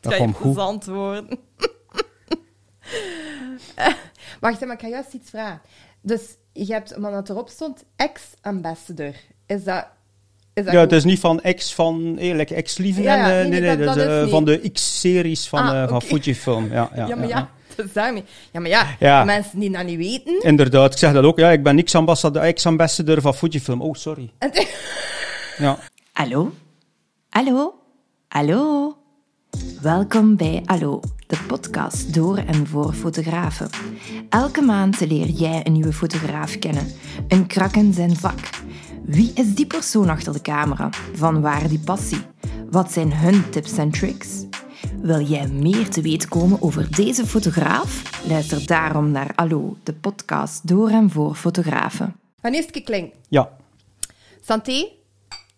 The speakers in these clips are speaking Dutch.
Dat komt goed. worden. Eh, Wacht, maar ik ga juist iets vragen. Dus je hebt, omdat het erop stond, ex-ambassador. Is dat... Is dat Ja, goed? het is niet van X van, eh, like X-Lieven. Ja, ja, en, eh, nee, nee, nee, nee, dat- dat, dat is is eh, van de X-series van, Ah, eh, van. Fujifilm. Ja, ja, Ja, maar ja, dat is daarmee. Ja, maar ja, Ja. mensen die dat niet weten... Inderdaad, ik zeg dat ook. Ja, ik ben X-ambassadeur X-ambassadeur van Fujifilm. Oh, sorry. Ja. Hallo? Hallo? Hallo? Welkom bij Hallo, de podcast door en voor fotografen. Elke maand leer jij een nieuwe fotograaf kennen, een krak in zijn vak. Wie is die persoon achter de camera? Van waar die passie? Wat zijn hun tips en tricks? Wil jij meer te weten komen over deze fotograaf? Luister daarom naar Hallo, de podcast door en voor fotografen. Van eerste klinkt. Ja. Santé,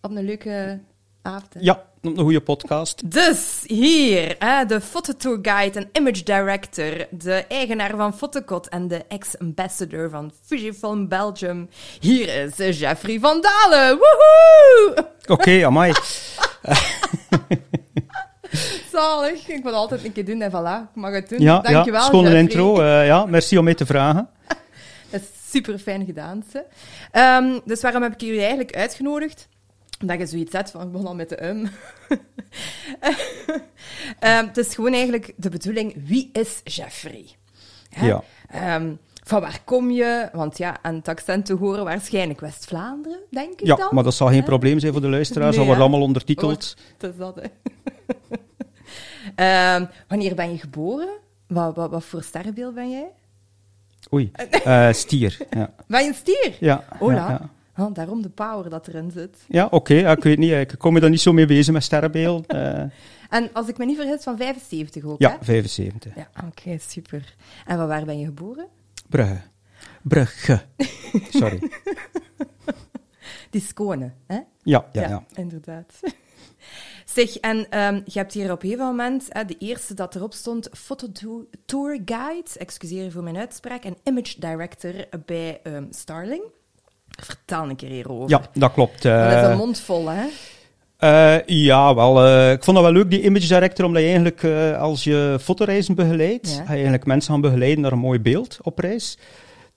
op een leuke avond. hè? ja, een goede podcast. Dus hier, hè, de fototourguide en image director, de eigenaar van Fotocot en de ex-ambassador van Fujifilm Belgium. Hier is Jeffrey van Dalen. Woehoe! Oké, amai. Zalig. Ik wil altijd een keer doen en voilà, ik mag het doen. Ja, ja, Dankjewel, schone Jeffrey. intro. eh, ja, merci om mee te vragen. Dat is super fijn gedaan. Ze. Ehm, dus waarom heb ik jullie eigenlijk uitgenodigd? Omdat je zoiets hebt van, ik begon al met de um. Ehm, het is gewoon eigenlijk de bedoeling, wie is Jeffrey? Hè? Ja. Ehm, van waar kom je? Want ja, aan het accent te horen waarschijnlijk West-Vlaanderen, denk ik Ja, dan. maar dat zal geen probleem zijn voor de luisteraars. Nee, dat wordt allemaal ondertiteld. Oh, dat is dat, hè. Ehm, wanneer ben je geboren? Wat, wat, wat voor sterrenbeeld ben jij? Oei, eh, stier. Ja, Ben je een stier? ja, Hola. ja, ja. Oh, daarom de power dat erin zit. Ja, oké, ja, ik weet niet. Ik kom me daar niet zo mee bezig met sterrenbeeld. Eh, En als ik me niet vergis, van 75 ook, ja, hè? 75. Ja, oké, super. En van waar ben je geboren? Brugge. Brugge. Sorry. Die Skone, hè? Ja, ja, ja. inderdaad. Zeg, en ehm, je hebt hier op een gegeven moment, hè, de eerste dat erop stond, fototour guide, excuseer voor mijn uitspraak, en image director bij ehm, Starling. Vertel een keer hierover. Ja, dat klopt. Dat is eh. een mond vol, hè? Eh, ja, wel. eh, ik vond dat wel leuk, die image director, omdat je eigenlijk, als je fotoreizen begeleidt, Ja. ga je eigenlijk mensen gaan begeleiden naar een mooi beeld op reis.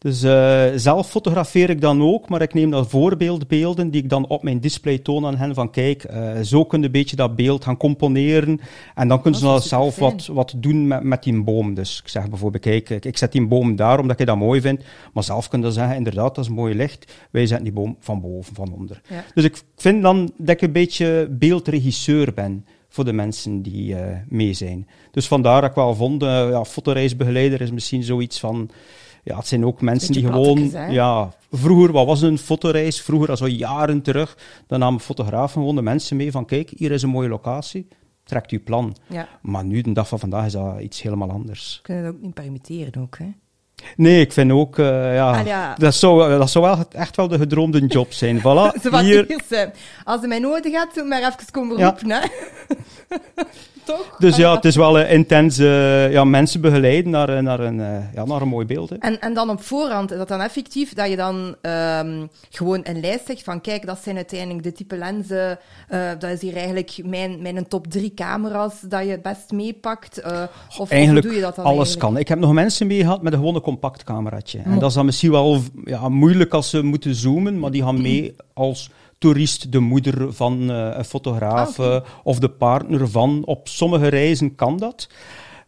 Dus eh, zelf fotografeer ik dan ook, maar ik neem dan voorbeeldbeelden die ik dan op mijn display toon aan hen van kijk, eh, zo kun je een beetje dat beeld gaan componeren en dan kunnen ze Dat dan zelf wat, wat doen met, met die boom. Dus ik zeg bijvoorbeeld, kijk, ik, ik zet die boom daar omdat ik dat mooi vind, maar zelf kun je zeggen, inderdaad, dat is mooi licht, wij zetten die boom van boven, van onder. Ja. Dus ik vind dan dat ik een beetje beeldregisseur ben voor de mensen die eh, mee zijn. Dus vandaar dat ik wel vond, ja, fotoreisbegeleider is misschien zoiets van... Ja, het zijn ook mensen die gewoon... hè? Ja, vroeger, wat was een fotoreis? Vroeger, al zo jaren terug, dan namen fotografen gewoon de mensen mee van kijk, hier is een mooie locatie, trekt uw plan. Ja. Maar nu, de dag van vandaag, is dat iets helemaal anders. Kunnen dat ook niet permitteren ook, hè? Nee, ik vind ook, eh, ja, Ah, ja. Dat, zou, dat zou wel echt wel de gedroomde job zijn. Voilà, hier, eh, als je mij nodig hebt, moet maar even komen Ja. roepen, hè? Toch? Dus ja, het is wel eh, intens eh, ja, mensen begeleiden naar, eh, naar, een, ja, naar een mooi beeld. Hè. En, en dan op voorhand, is dat dan effectief dat je dan ehm, gewoon een lijst zegt van kijk, dat zijn uiteindelijk de type lenzen, dat is hier eigenlijk mijn, mijn top drie camera's dat je het best meepakt. of, Eigenlijk hoe doe je dat dan alles eigenlijk? kan. Ik heb nog mensen mee gehad met een gewone compact cameraatje. En dat is dan misschien wel ja, moeilijk als ze moeten zoomen, maar die gaan mee als toerist, de moeder van eh, een fotograaf Ah, eh, of de partner van. Op sommige reizen kan dat.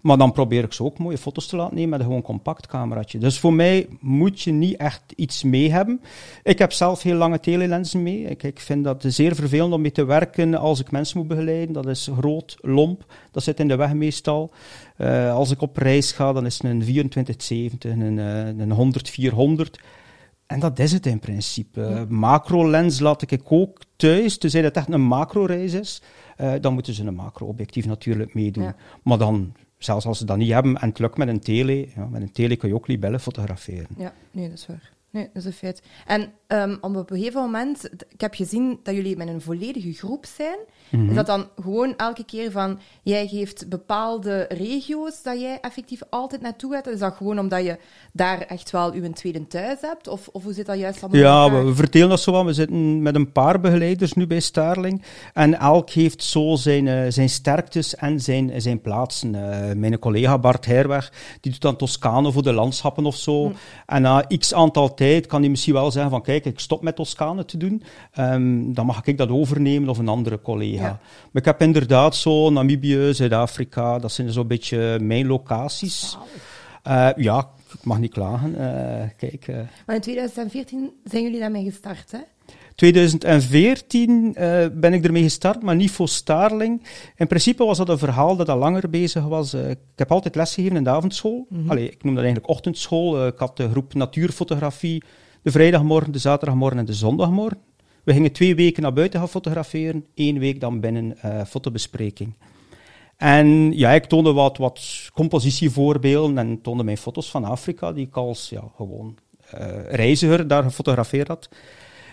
Maar dan probeer ik ze ook mooie foto's te laten nemen met een gewoon compact cameraatje. Dus voor mij moet je niet echt iets mee hebben. Ik heb zelf heel lange telelensen mee. Ik, ik vind dat zeer vervelend om mee te werken als ik mensen moet begeleiden. Dat is groot, lomp, dat zit in de weg meestal. Eh, als ik op reis ga, dan is het een 2470, een, een 100-400. En dat is het in principe. Macro-lens laat ik ook thuis, tenzij dat echt een macro-reis is. eh, dan moeten ze een macro-objectief natuurlijk meedoen. Ja. Maar dan, zelfs als ze dat niet hebben en het lukt met een tele, ja, met een tele kun je ook libellen fotograferen. Ja, nee, dat is waar. Nee, dat is een feit. En ehm, op een gegeven moment, ik heb gezien dat jullie met een volledige groep zijn. Mhm. Is dat dan gewoon elke keer van, jij geeft bepaalde regio's dat jij effectief altijd naartoe gaat? Is dat gewoon omdat je daar echt wel uw tweede thuis hebt? Of, of hoe zit dat juist allemaal Ja, elkaar? we, verdelen dat zo wat. We zitten met een paar begeleiders nu bij Starling. En elk heeft zo zijn, eh, zijn sterktes en zijn, zijn plaatsen. Eh, mijn collega Bart Herweg, die doet dan Toscane voor de landschappen of zo. En na x aantal tijd kan hij misschien wel zeggen van kijk, ik stop met Toscane te doen. Ehm, dan mag ik dat overnemen of een andere collega. Ja. Maar ik heb inderdaad zo Namibië, Zuid-Afrika, dat zijn zo'n beetje mijn locaties. Eh, ja, ik mag niet klagen. Eh, kijk... eh, Maar in 2014 zijn jullie daarmee gestart, hè? 2014 eh, ben ik ermee gestart, maar niet voor Starling. In principe was dat een verhaal dat al langer bezig was. Ik heb altijd lesgegeven in de avondschool. Allee, ik noem dat eigenlijk ochtendschool. Ik had de groep natuurfotografie de vrijdagmorgen, de zaterdagmorgen en de zondagmorgen. We gingen twee weken naar buiten gaan fotograferen, één week dan binnen eh, fotobespreking. En ja, ik toonde wat, wat compositievoorbeelden en toonde mijn foto's van Afrika, die ik als ja, gewoon eh, reiziger daar gefotografeerd had.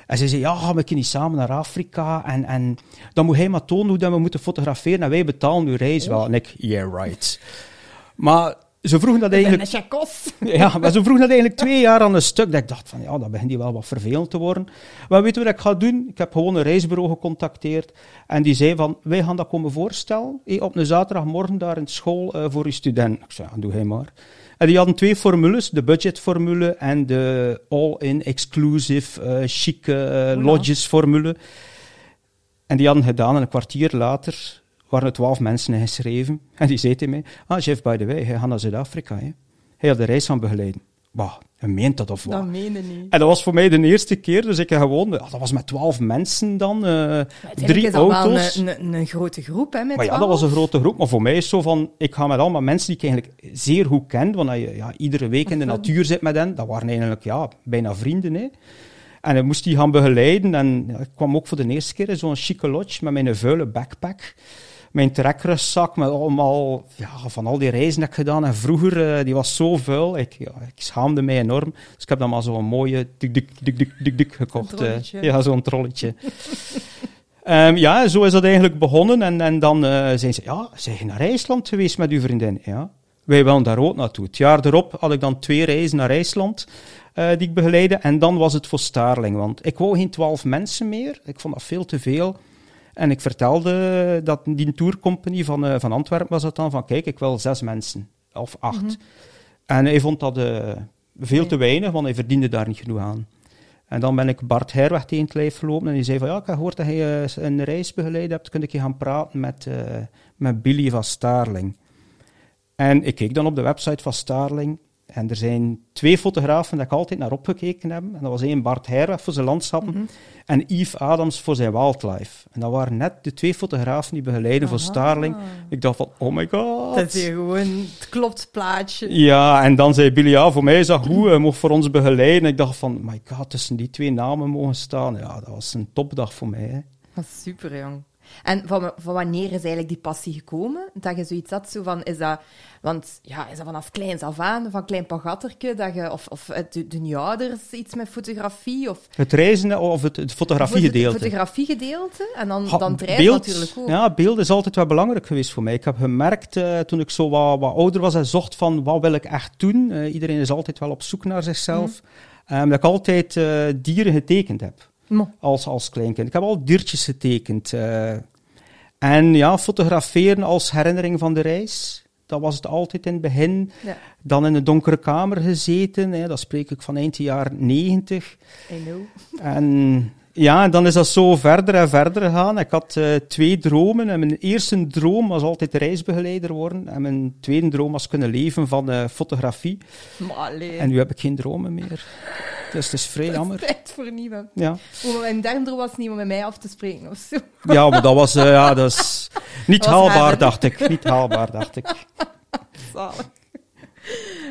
En zij zei, ja, we niet samen naar Afrika? En, en dan moet hij maar tonen hoe dat we moeten fotograferen en wij betalen uw reis wel. En ik, yeah, right. Maar ze vroegen dat eigenlijk... Ja, maar ze vroegen dat eigenlijk twee jaar aan een stuk. Dat ik dacht van, ja, dat begint die wel wat vervelend te worden. Maar weet je wat ik ga doen? Ik heb gewoon een reisbureau gecontacteerd. En die zei van, wij gaan dat komen voorstellen. hé, op een zaterdagmorgen daar in school eh, voor uw student. Ik zei, ja, doe hij maar. En die hadden twee formules, de budgetformule en de all-in exclusive eh chique eh, lodges formule. En die hadden gedaan en een kwartier later waren er twaalf mensen ingeschreven. En die zei tegen mij, ah Jeff, by the way, hij gaat naar Zuid-Afrika. hè. Hij had de reis van begeleiden. Bah, hij meent dat of wat? Dat meen je niet. En dat was voor mij de eerste keer, dus ik heb gewoon, ja, dat was met twaalf mensen dan, Uiteindelijk drie is dat wel auto's. een, een, een grote groep, hè, met Maar ja, dat 12. was een grote groep. Maar voor mij is het zo van, ik ga met allemaal mensen die ik eigenlijk zeer goed ken, want je ja, iedere week in de natuur zit met hen, dat waren eigenlijk ja, bijna vrienden. Hè. En ik moest die gaan begeleiden en ik kwam ook voor de eerste keer in zo'n chique lodge met mijn vuile backpack. Mijn trekrugzak met allemaal, ja, van al die reizen dat ik gedaan en vroeger, eh, die was zo vuil. Ik, ja, ik schaamde mij enorm. Dus ik heb dan maar zo'n mooie dik, dik, dik, dik, dik, dik gekocht. Een eh. ja, zo'n trolletje. Ehm, ja, zo is dat eigenlijk begonnen. En, en dan eh zijn ze, ja, zijn je naar IJsland geweest met uw vriendin? Ja. Wij willen daar ook naartoe. Het jaar erop had ik dan twee reizen naar IJsland die ik begeleidde. En dan was het voor Starling, want ik wou geen twaalf mensen meer. Ik vond dat veel te veel. En ik vertelde dat die tourcompany van, eh, van Antwerpen was dat dan, van kijk, ik wil zes mensen. Of acht. En hij vond dat eh, veel te weinig, want hij verdiende daar niet genoeg aan. En dan ben ik Bart Herweg tegen het lijf gelopen en die zei van ja, ik heb gehoord dat je eh, een reis begeleid hebt, kun ik je gaan praten met, met Billy van Starling. En ik keek dan op de website van Starling en er zijn twee fotografen dat ik altijd naar opgekeken heb. En dat was één Bart Herweg voor zijn landschappen en Yves Adams voor zijn wildlife. En dat waren net de twee fotografen die begeleiden voor. Starling. Ik dacht van, oh my god. Dat is hier gewoon het klopt plaatje. Ja, en dan zei Billy, ja, voor mij is dat goed, hij mocht voor ons begeleiden. Ik dacht van, my god, tussen die twee namen mogen staan. Ja, dat was een topdag voor mij. Hè. Dat is super, jong. En van, van wanneer is eigenlijk die passie gekomen? Dat je zoiets had, zo van, is dat... Want ja, is dat vanaf kleins af aan, van klein pagatterke, dat je... Of, of het- de, de ouders iets met fotografie, of... Het reizen of het, het fotografiegedeelte. Het fotografiegedeelte, en dan, Ha, dan het beeld, natuurlijk ook. Ja, beeld is altijd wel belangrijk geweest voor mij. Ik heb gemerkt, eh, toen ik zo wat, wat ouder was en zocht van, wat wil ik echt doen? Eh, iedereen is altijd wel op zoek naar zichzelf. Ehm, dat ik altijd eh, dieren getekend heb. Als, als kleinkind. Ik heb al diertjes getekend. eh. en ja, fotograferen als herinnering van de reis. Dat was het altijd in het begin. Ja, Dan in een donkere kamer gezeten. Hè. Dat spreek ik van eind jaren 90. I know. En ja, en dan is dat zo verder en verder gegaan. Ik had eh, twee dromen. En mijn eerste droom was altijd reisbegeleider worden. En mijn tweede droom was kunnen leven van eh, fotografie. Maar En nu heb ik geen dromen meer. Dus het is vrij jammer. tijd voor nieuwe. Ja. Oh, mijn derde was niet om met mij af te spreken of zo. Ja, maar dat was, eh, ja, dat is niet Dat haalbaar, dacht ik. Niet haalbaar, dacht ik. Zalig.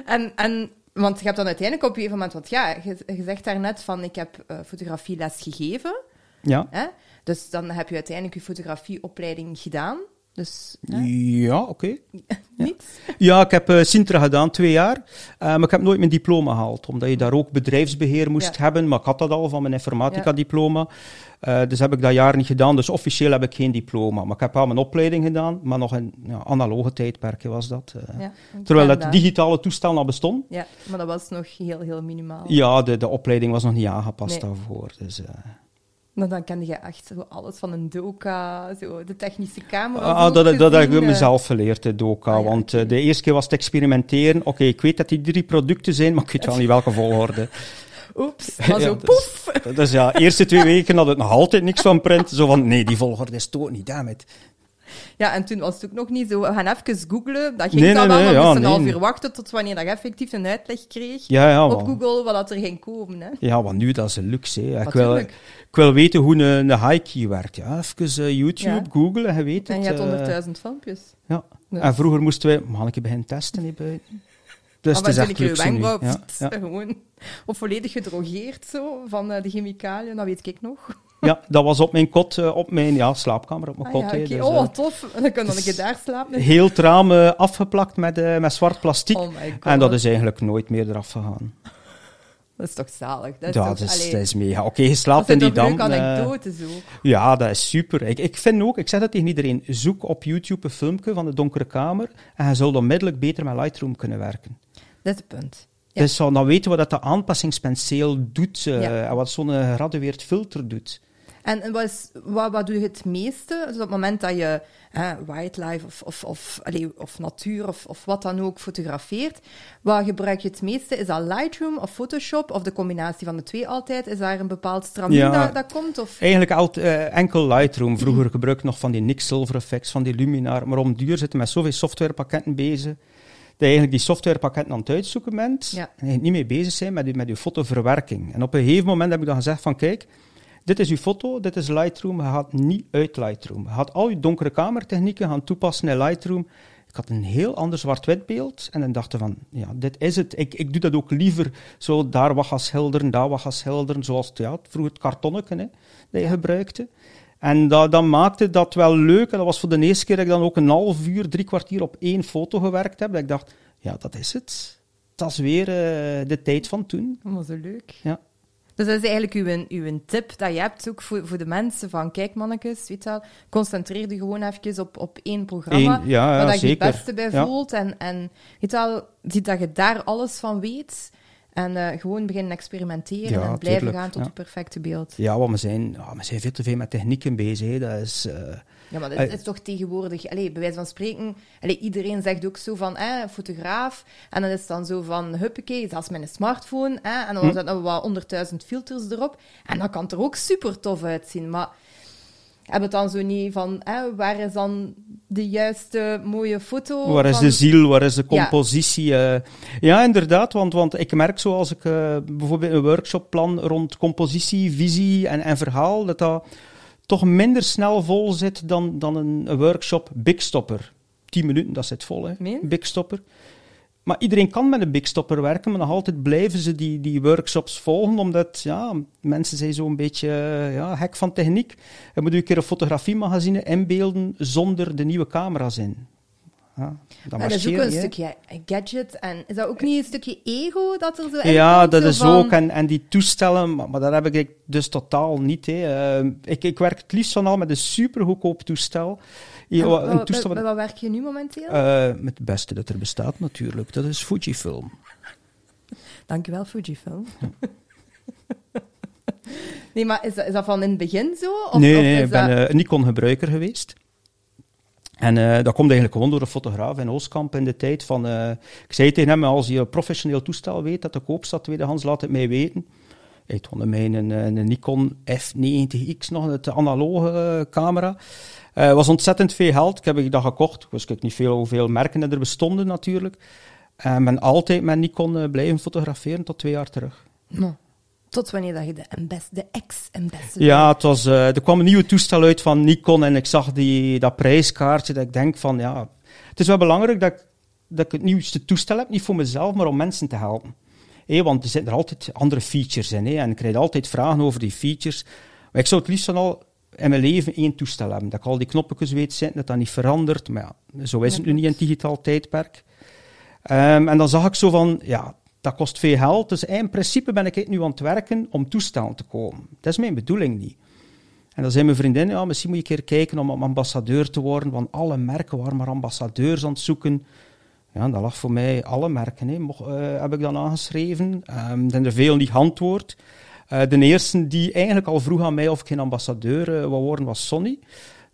En, en, want je hebt dan uiteindelijk op een gegeven moment, want ja, je, je zegt daarnet van ik heb eh, fotografieles gegeven. Ja. Hè? Dus dan heb je uiteindelijk je fotografieopleiding gedaan. Dus hè? Ja, oké. niet. Ja, ik heb uh, Sintra gedaan, twee jaar. Uh, maar ik heb nooit mijn diploma gehaald, omdat je daar ook bedrijfsbeheer moest Ja. hebben. Maar ik had dat al van mijn informatica-diploma. Uh, dus heb ik dat jaar niet gedaan. Dus officieel heb ik geen diploma. Maar ik heb wel mijn opleiding gedaan, maar nog in ja, analoge tijdperken was dat. Ja, Terwijl het digitale toestel al bestond. Ja, maar dat was nog heel, heel minimaal. Ja, de, de opleiding was nog niet aangepast Nee. daarvoor. Dus, Maar dan kende je echt zo alles van een doka, zo de technische camera. Ah, dat, dat, heb ik eh. mezelf geleerd, de doka. Ah, ja, want eh, de eerste keer was het experimenteren. Oké, ik weet dat die drie producten zijn, maar ik weet wel niet welke volgorde. Oeps, maar Ja, zo dus- poef. Dus ja, de eerste twee weken had het nog altijd niks van print. Zo van, nee, die volgorde is toch niet, damn it. Ja, en toen was het ook nog niet zo, we gaan even googlen. Dat ging Nee, dan nee, wel, nee, we ja, moesten een half uur wachten tot wanneer dat effectief een uitleg kreeg Ja, ja, op Google wat dat er ging komen. Hè. ja, want nu dat is een luxe. Hè. Ik, wil, ik wil weten hoe een, een high-key werkt. Ja, even eh, YouTube, Ja. Google en je weet het. En je had eh, honderdduizend filmpjes. ja. En vroeger moesten wij, mag ik beginnen testen hier buiten? Dus het is echt je wenkbrauw, Ja, ja. gewoon. Of volledig gedrogeerd zo, van eh, de chemicaliën, dat weet ik nog. Ja, dat was op mijn kot, eh, op mijn ja, slaapkamer, op mijn Ah, kot. ja, oké. Dus, oh, eh, wat tof. Dan kan dan een keer daar slapen. heel het raam eh, afgeplakt met, met zwart plastic. Oh my god. en dat is eigenlijk nooit meer eraf gegaan. Dat is toch zalig? Dat is, Ja, toch, dat is, allee, dat is mega. Oké, je dat slaapt in die dam. eh, anekdotes ook. ja, dat is super. Ik, ik vind ook, ik zeg dat tegen iedereen, zoek op YouTube een filmpje van de donkere kamer en je zult onmiddellijk beter met Lightroom kunnen werken. Dat is het punt. Ja. Dus zo, dan weten we dat de aanpassingspenseel doet Ja. en wat zo'n geradueerd filter doet. En wat, is, wat, wat doe je het meeste? Dus op het moment dat je wildlife of, of, of, allee, of natuur of, of wat dan ook fotografeert, wat gebruik je het meeste? Is dat Lightroom of Photoshop of de combinatie van de twee altijd? Is daar een bepaald stramien Ja. dat, dat komt? Of? Eigenlijk altijd, eh, enkel Lightroom. Vroeger gebruik ik nog van die Nik Silver Effects, van die Luminar. Maar om duur zitten met zoveel softwarepakketten bezig, dat je eigenlijk die softwarepakketten aan het uitzoeken bent Ja. en je niet mee bezig zijn met je, met je fotoverwerking. En op een gegeven moment heb ik dan gezegd van, kijk, dit is uw foto, dit is Lightroom, je gaat niet uit Lightroom. Je gaat al je donkere kamertechnieken gaan toepassen in Lightroom. Ik had een heel ander zwart-wit beeld en dan dacht ik van, ja, dit is het. Ik, ik doe dat ook liever zo daar wat gaan schilderen, daar wat gaan schilderen, zoals het, ja, vroeger het kartonnetje hè, dat je gebruikte. En dat, dat maakte dat wel leuk. En dat was voor de eerste keer dat ik dan ook een half uur, drie kwartier op één foto gewerkt heb. Dat ik dacht, ja, dat is het. Dat is weer eh, de tijd van toen. Oh, zo leuk. Ja. Dus dat is eigenlijk uw, uw tip dat je hebt ook voor, voor de mensen van kijk mannetjes, weet wel, concentreer je gewoon even op, op één programma Eén, ja, ja, waar je het beste bij Ja. voelt en, en weet wel, ziet dat je daar alles van weet en eh, gewoon beginnen experimenteren Ja, en blijven tuurlijk, gaan tot je perfecte beeld. Ja, want we zijn, ja, we zijn veel te veel met technieken bezig. hè. Dat is... eh, Ja, maar dat is toch tegenwoordig, allez, bij wijze van spreken, allez, iedereen zegt ook zo van, eh, fotograaf, en dan is het dan zo van, huppakee, zelfs met een smartphone, en dan Hm. zetten we wat honderdduizend filters erop, en dat kan er ook super tof uitzien, maar hebben het dan zo niet van, eh, waar is dan de juiste mooie foto? Waar is van- de ziel, waar is de Ja. compositie? eh? ja, inderdaad, want, want ik merk zo als ik eh, bijvoorbeeld een workshop plan rond compositie, visie en, en verhaal, dat dat toch minder snel vol zit dan, dan een, workshop Big Stopper. 10 minuten, dat zit vol, hè? Big Stopper. Maar iedereen kan met een Big Stopper werken, maar nog altijd blijven ze die, die workshops volgen, omdat ja, mensen zijn zo'n beetje eh, ja, hek van techniek. Je moet een keer een fotografiemagazine inbeelden zonder de nieuwe camera's in. Ja, dat Ja, dat is ook een niet, stukje gadget, en is dat ook niet een stukje ego dat er zo Ja, komt, dat is van- ook. En, en die toestellen, maar, maar dat heb ik dus totaal niet. Hè. Eh, ik, ik werk het liefst van al met een super goedkoop toestel. Ja, En een wat- toestel met, wat- werk je nu momenteel? eh, met het beste dat er bestaat natuurlijk. Dat is Fujifilm. Dankjewel, Fujifilm. nee, maar is dat, is dat van in het begin zo? Of, nee, of nee, ik ben dat... eh, een Nikon-gebruiker geweest. En eh, dat komt eigenlijk gewoon door een fotograaf in Oostkamp in de tijd van... eh, ik zei tegen hem, als je een professioneel toestel weet dat de koop staat tweedehands, laat het mij weten. Hij toonde mij een, een, een Nikon F90X, nog een analoge eh, camera. Eh was ontzettend veel geld. Ik heb dat gekocht. Ik wist niet veel hoeveel merken er bestonden natuurlijk. En ben altijd met Nikon eh, blijven fotograferen tot twee jaar terug. Nou, tot wanneer dat je de, de ex-ambassador... Ja, het was, eh, er kwam een nieuwe toestel uit van Nikon en ik zag die, dat prijskaartje dat ik denk van ja, het is wel belangrijk dat ik, dat ik het nieuwste toestel heb, niet voor mezelf, maar om mensen te helpen. Hé, want er zitten er altijd andere features in hé, en ik krijg altijd vragen over die features. Maar ik zou het liefst van al in mijn leven één toestel hebben. Dat ik al die knoppetjes weet zitten, dat dat niet verandert. Maar ja, zo is het nu niet in het digitaal tijdperk. Ehm, en dan zag ik zo van, ja, dat kost veel geld. Dus in principe ben ik nu aan het werken om toestellen te komen. Dat is mijn bedoeling niet. En dan zei mijn vriendin, ja, misschien moet je een keer kijken om ambassadeur te worden, want alle merken waren maar ambassadeurs aan het zoeken. Ja, dat lag voor mij alle merken, hè, mocht, uh, heb ik dan aangeschreven. Um, er zijn er veel niet geantwoord. Uh, de eerste die eigenlijk al vroeg aan mij of ik geen ambassadeur uh, wou worden, was Sony.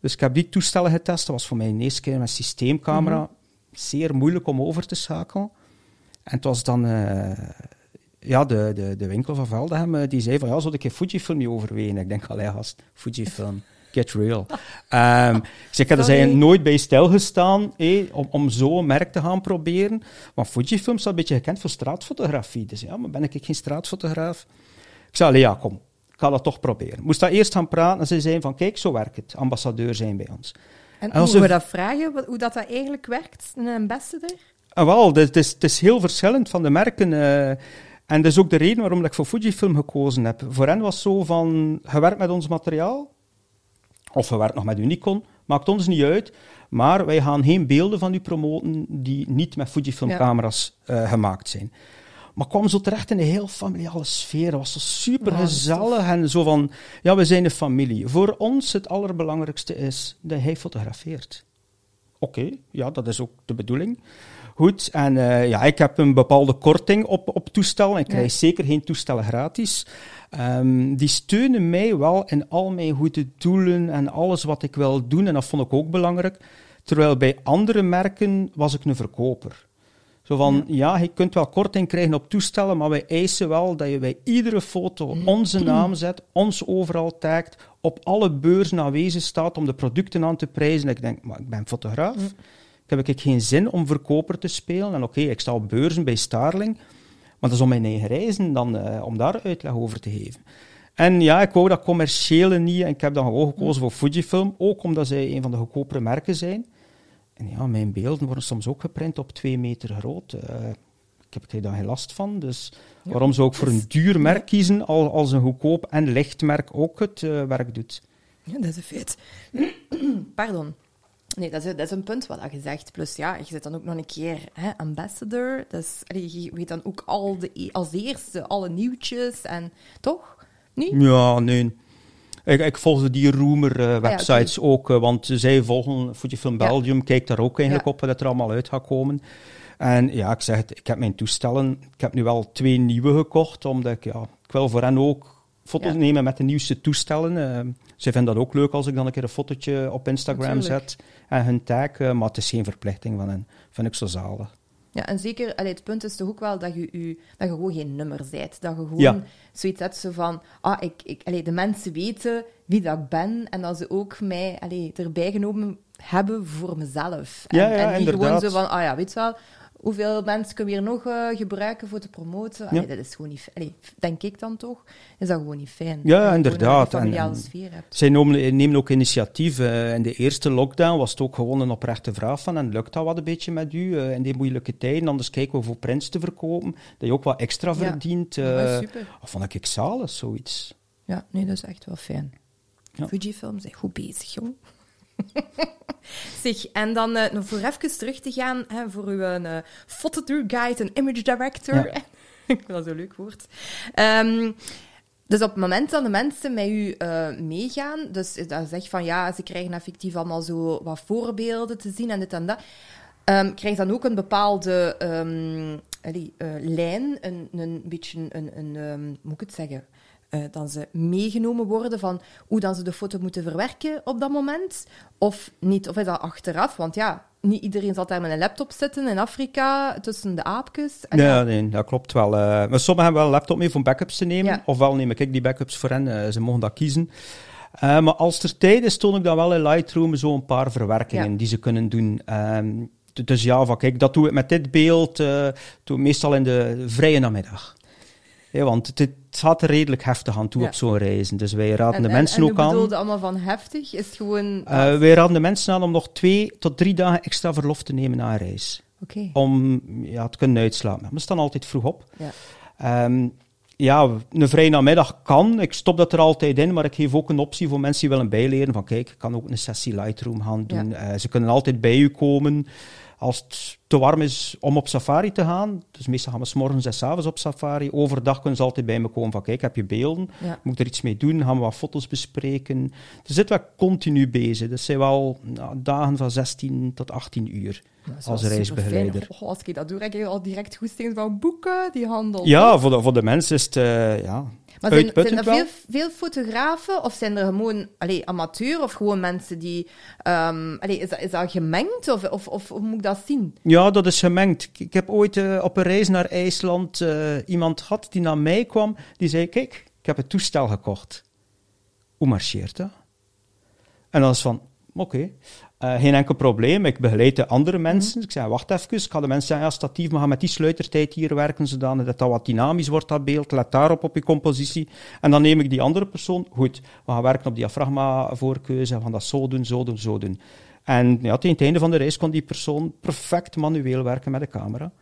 Dus ik heb die toestellen getest. Dat was voor mij een eerste keer met systeemcamera. Mm -hmm. Zeer moeilijk om over te schakelen. En het was dan ja, de, de, de winkel van Veldhem, die zei van, ja, zou ik een Fujifilm overwegen? Ik denk, allee, gast, Fujifilm, get real. um, dus ik er zijn nooit bij stilgestaan eh, om, om zo'n merk te gaan proberen. Want Fujifilm staat een beetje gekend voor straatfotografie. Dus ja, maar ben ik geen straatfotograaf? Ik zei, allee, ja, kom, ik ga dat toch proberen. Moest daar eerst gaan praten en ze zeiden van, kijk, zo werkt het. Ambassadeur zijn bij ons. En, en hoe we dat vragen, hoe dat, dat eigenlijk werkt, een ambassador? Ah, wel, het is, het is heel verschillend van de merken. Uh, en dat is ook de reden waarom ik voor Fujifilm gekozen heb. Voor hen was zo van, je werkt met ons materiaal, of je werkt nog met Unicon, maakt ons niet uit, maar wij gaan geen beelden van u promoten die niet met Fujifilm-camera's ja. uh, gemaakt zijn. Maar kwam zo terecht in een heel familiale sfeer. Het was zo super gezellig en zo van, ja, we zijn een familie. Voor ons het allerbelangrijkste is dat hij fotografeert. Oké, okay, ja, dat is ook de bedoeling. Goed, en uh, ja, ik heb een bepaalde korting op, op toestellen. Ik krijg ja. zeker geen toestellen gratis. Um, die steunen mij wel in al mijn goede doelen en alles wat ik wil doen. En dat vond ik ook belangrijk. Terwijl bij andere merken was ik een verkoper. Zo van, ja. ja, je kunt wel korting krijgen op toestellen, maar wij eisen wel dat je bij iedere foto onze naam zet, ons overal tagt, op alle beurzen aanwezig staat om de producten aan te prijzen. Ik denk, maar ik ben fotograaf. Ja. Heb ik geen zin om verkoper te spelen. En oké, okay, ik sta op beurzen bij Starling, maar dat is om mijn eigen reizen dan, uh, om daar uitleg over te geven. En ja, ik wou dat commerciële niet en ik heb dan gewoon gekozen voor Fujifilm, ook omdat zij een van de goedkopere merken zijn. En ja, mijn beelden worden soms ook geprint op twee meter groot. Uh, ik heb er dan geen last van. Dus ja, waarom zou ik voor een duur merk kiezen als, als een goedkoop en licht merk ook het uh, werk doet? Ja, dat is een feit. Pardon. Nee, dat is, dat is een punt wat je zegt. Plus ja, je zit dan ook nog een keer hè, ambassador. Dus je weet dan ook al de, als eerste alle nieuwtjes en toch? Niet? Ja, nee. Ik, ik volgde die Rumor-websites uh, ja, okay. ook, uh, want zij volgen Fujifilm Belgium, ja. kijk daar ook eigenlijk ja. op wat er allemaal uit gaat komen. En ja, ik zeg het, ik heb mijn toestellen, ik heb nu wel twee nieuwe gekocht, omdat ik, ja, ik wil voor hen ook foto's nemen met de nieuwste toestellen. Uh, zij vinden dat ook leuk als ik dan een keer een fotootje op Instagram Natuurlijk. zet en hun tag, uh, maar het is geen verplichting van hen. Vind ik zo zalig. Ja, en zeker, allee, het punt is toch ook wel dat je, u, dat je gewoon geen nummer bent. Dat je gewoon ja. zoiets hebt zo van, ah, ik, ik, allee, de mensen weten wie dat ik ben en dat ze ook mij allee, erbij genomen hebben voor mezelf. En, ja, ja, en niet inderdaad. gewoon zo van, ah ja, weet je wel, hoeveel mensen kunnen we hier nog uh, gebruiken voor te promoten? Allee, ja. Dat is gewoon niet... Allee, denk ik dan toch, is dat gewoon niet fijn. Ja, inderdaad. En, en sfeer hebt. Zij nemen, nemen ook initiatief. Uh, in de eerste lockdown was het ook gewoon een oprechte vraag van, en lukt dat wat een beetje met u uh, in die moeilijke tijden? Anders kijken we voor prints te verkopen, dat je ook wat extra ja. verdient. Ja, super. Of vond ik zalig, zoiets. Ja, nee, dat is echt wel fijn. Ja. Fujifilm zijn goed bezig, jong. zeg, en dan uh, nog voor even terug te gaan hè, voor uw uh, fototour guide en image director. Ja. Ik vind dat zo leuk woord. Um, dus op het moment dat de mensen met u uh, meegaan, dus dat zegt van ja, ze krijgen effectief allemaal zo wat voorbeelden te zien en dit en dat, um, krijg dan ook een bepaalde um, allee, lijn, een, een beetje een, een, een hoe moet ik het zeggen? Uh, dan ze meegenomen worden van hoe dan ze de foto moeten verwerken op dat moment. Of niet, of is dat achteraf? Want ja, niet iedereen zal daar met een laptop zitten in Afrika tussen de aapjes. En ja, nee, dat klopt wel. Uh, maar sommigen hebben wel een laptop mee om backups te nemen. Ja. Ofwel neem ik die backups voor hen. Uh, ze mogen dat kiezen. Maar als er tijd is, toon ik dan wel in Lightroom zo een paar verwerkingen ja. die ze kunnen doen. Um, dus ja, van kijk, dat doe ik met dit beeld, doe ik meestal in de vrije namiddag. Ja, want het, het gaat er redelijk heftig aan toe ja. op zo'n reizen. Dus wij raden en, de mensen en, ook aan. Bedoelde allemaal van heftig? Is het gewoon... Uh, wij raden de mensen aan om nog twee tot drie dagen extra verlof te nemen na een reis. Okay. Om ja, te kunnen uitslapen. We staan altijd vroeg op. Ja. Um, ja, een vrije namiddag kan. Ik stop dat er altijd in, maar ik geef ook een optie voor mensen die willen bijleren. Van kijk, ik kan ook een sessie Lightroom gaan doen. Eh, ze kunnen altijd bij u komen als het te warm is om op safari te gaan. Dus meestal gaan we s morgens en s avonds op safari. Overdag kunnen ze altijd bij me komen van kijk, heb je beelden? Ja. Moet ik er iets mee doen? Gaan we wat foto's bespreken? Er zit wel continu bezig. Dat zijn wel nou, dagen van 16 tot 18 uur als reisbegeleider. Oh, als ik dat doe, heb ik al direct goesting van boeken, die handel. Ja, voor de, voor de mensen is het eh, ja, Maar zijn, zijn er veel, veel fotografen of zijn er gewoon allee, amateur of gewoon mensen die... allee, is, dat, is dat gemengd of, of, of hoe moet ik dat zien? Ja, dat is gemengd. Ik- Ik heb ooit eh, op een reis naar IJsland eh, iemand gehad die naar mij kwam. Die zei, kijk, ik heb het toestel gekocht. Hoe marcheert dat? En dan is van, oké, eh, geen enkel probleem. Ik begeleid de andere mensen. Ik zei, wacht even. Ik ga de mensen zeggen, ja, statief, we gaan met die sluitertijd hier werken, zodanig dat dat wat dynamisch wordt, dat beeld. Let daarop op je compositie. En dan neem ik die andere persoon. Goed, we gaan werken op diafragma-voorkeuze. We gaan dat zo doen, zo doen, zo doen. En ja, tegen het einde van de reis kon die persoon perfect manueel werken met de camera.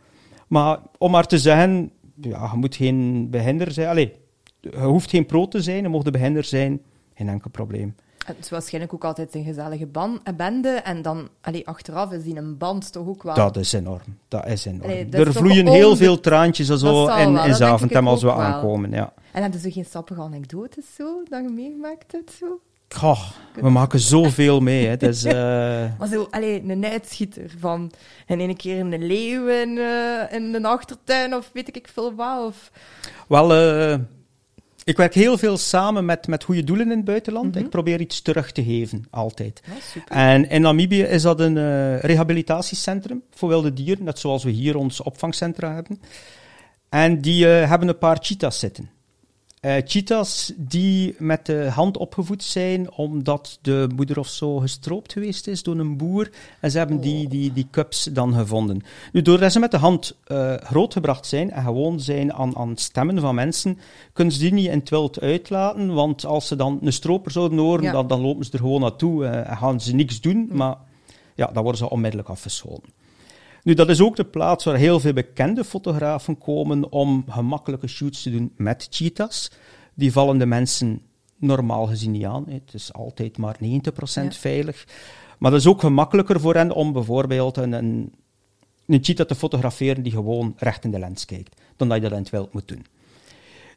Maar om maar te zeggen, ja, je moet geen beginner zijn. Allee, je hoeft geen pro te zijn, je mag de beginner zijn. Geen enkel probleem. Het is waarschijnlijk ook altijd een gezellige ban, een bende. En dan, allee, achteraf is die een band toch ook wel... Dat is enorm. Dat is enorm. Allee, dat is er vloeien heel veel traantjes en zo in, in Zaventem als we wel. aankomen. Ja. En hebben ze geen sappige anekdotes zo, dat je meegemaakt hebt? Zo? Goh, we maken zoveel mee. Hè. Dat is, eh, Maar zo, allee, een uitschieter van... En ene keer een leeuw in, eh, in een achtertuin of weet ik veel wat. Of... Wel, eh, ik werk heel veel samen met, met goede doelen in het buitenland. Mhm. Ik probeer iets terug te geven, altijd. En in Namibië is dat een eh, rehabilitatiecentrum voor wilde dieren, net zoals we hier ons opvangcentra hebben. En die eh, hebben een paar cheetahs zitten. Eh cheetahs die met de hand opgevoed zijn omdat de moeder of zo gestroopt geweest is door een boer. En ze hebben die, die, die cubs dan gevonden. Nu, doordat ze met de hand eh, grootgebracht zijn en gewoon zijn aan, aan stemmen van mensen, kunnen ze die niet in het wild uitlaten. Want als ze dan een stroper zouden horen, Ja. dan, dan lopen ze er gewoon naartoe eh, en gaan ze niks doen. Maar ja, dan worden ze onmiddellijk afgeschoten. Nu, dat is ook de plaats waar heel veel bekende fotografen komen om gemakkelijke shoots te doen met cheetahs. Die vallen de mensen normaal gezien niet aan. Het is altijd maar 90% Ja. veilig. Maar dat is ook gemakkelijker voor hen om bijvoorbeeld een, een, een cheetah te fotograferen die gewoon recht in de lens kijkt, dan dat je dat in het wild moet doen.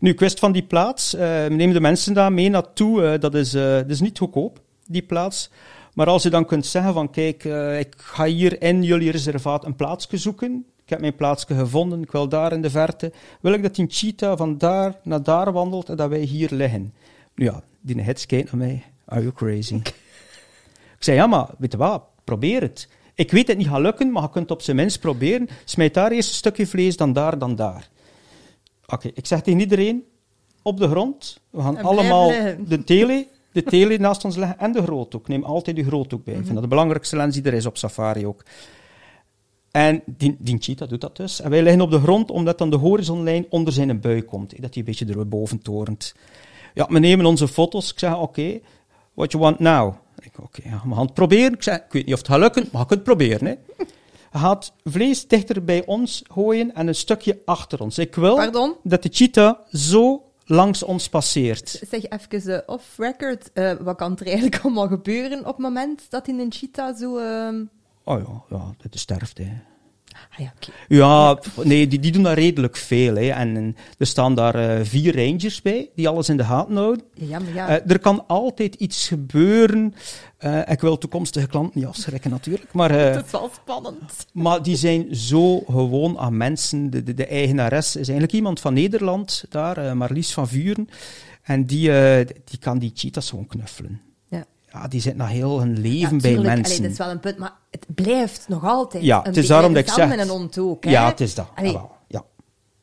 Nu, kwest van die plaats, eh, we nemen de mensen daar mee naartoe. eh, dat, is, eh, dat is niet goedkoop, die plaats. Maar als je dan kunt zeggen van, kijk, eh, ik ga hier in jullie reservaat een plaatsje zoeken. Ik heb mijn plaatsje gevonden, ik wil daar in de verte. Wil ik dat die cheetah van daar naar daar wandelt en dat wij hier liggen? Nu ja, die hits kijkt naar mij. Are you crazy? ik zei, ja, maar weet je wat, probeer het. Ik weet het niet gaat lukken, maar je kunt het op zijn minst proberen. Smijt daar eerst een stukje vlees, dan daar, dan daar. Oké, ik zeg tegen iedereen, op de grond, we gaan allemaal liggen. de tele, de tele naast ons leggen en de groothoek. Neem altijd de groothoek bij. Ik vind dat de belangrijkste lens die er is op safari ook. En die, die cheetah doet dat dus. En wij liggen op de grond, omdat dan de horizonlijn onder zijn buik komt. Dat hij een beetje erboven torent. Ja, we nemen onze foto's. Ik zeg, oké, what you want now? Ik, oké, ja, we gaan het proberen. Ik zeg, ik weet niet of het gaat lukken, maar je kunt het proberen. Hè. Gaat vlees dichter bij ons gooien en een stukje achter ons. Ik wil Pardon? dat de cheetah zo langs ons passeert. Zeg even eh, off-record, eh, wat kan er eigenlijk allemaal gebeuren op het moment dat in een cheetah zo... ehm, Oh ja, ja dat is sterfte. Hè. Ah ja, nee, die, die doen daar redelijk veel. Hè. En, en er staan daar eh, vier rangers bij, die alles in de gaten houden. Ja, maar ja. Eh, er kan altijd iets gebeuren. Eh, ik wil toekomstige klanten niet afschrikken natuurlijk, maar, het is wel spannend. maar die zijn zo gewoon aan mensen. De, de, de eigenares is eigenlijk iemand van Nederland daar, Marlies van Vuren. En die, die kan die cheetahs gewoon knuffelen. Ja. Ja, die zit nog heel hun leven Ja, bij allee, mensen. dat is wel een punt, maar het blijft nog altijd Ja, een het is daarom dat ik zeg- met een hond ook. Ja, het is dat. Allee, Jawel, ja.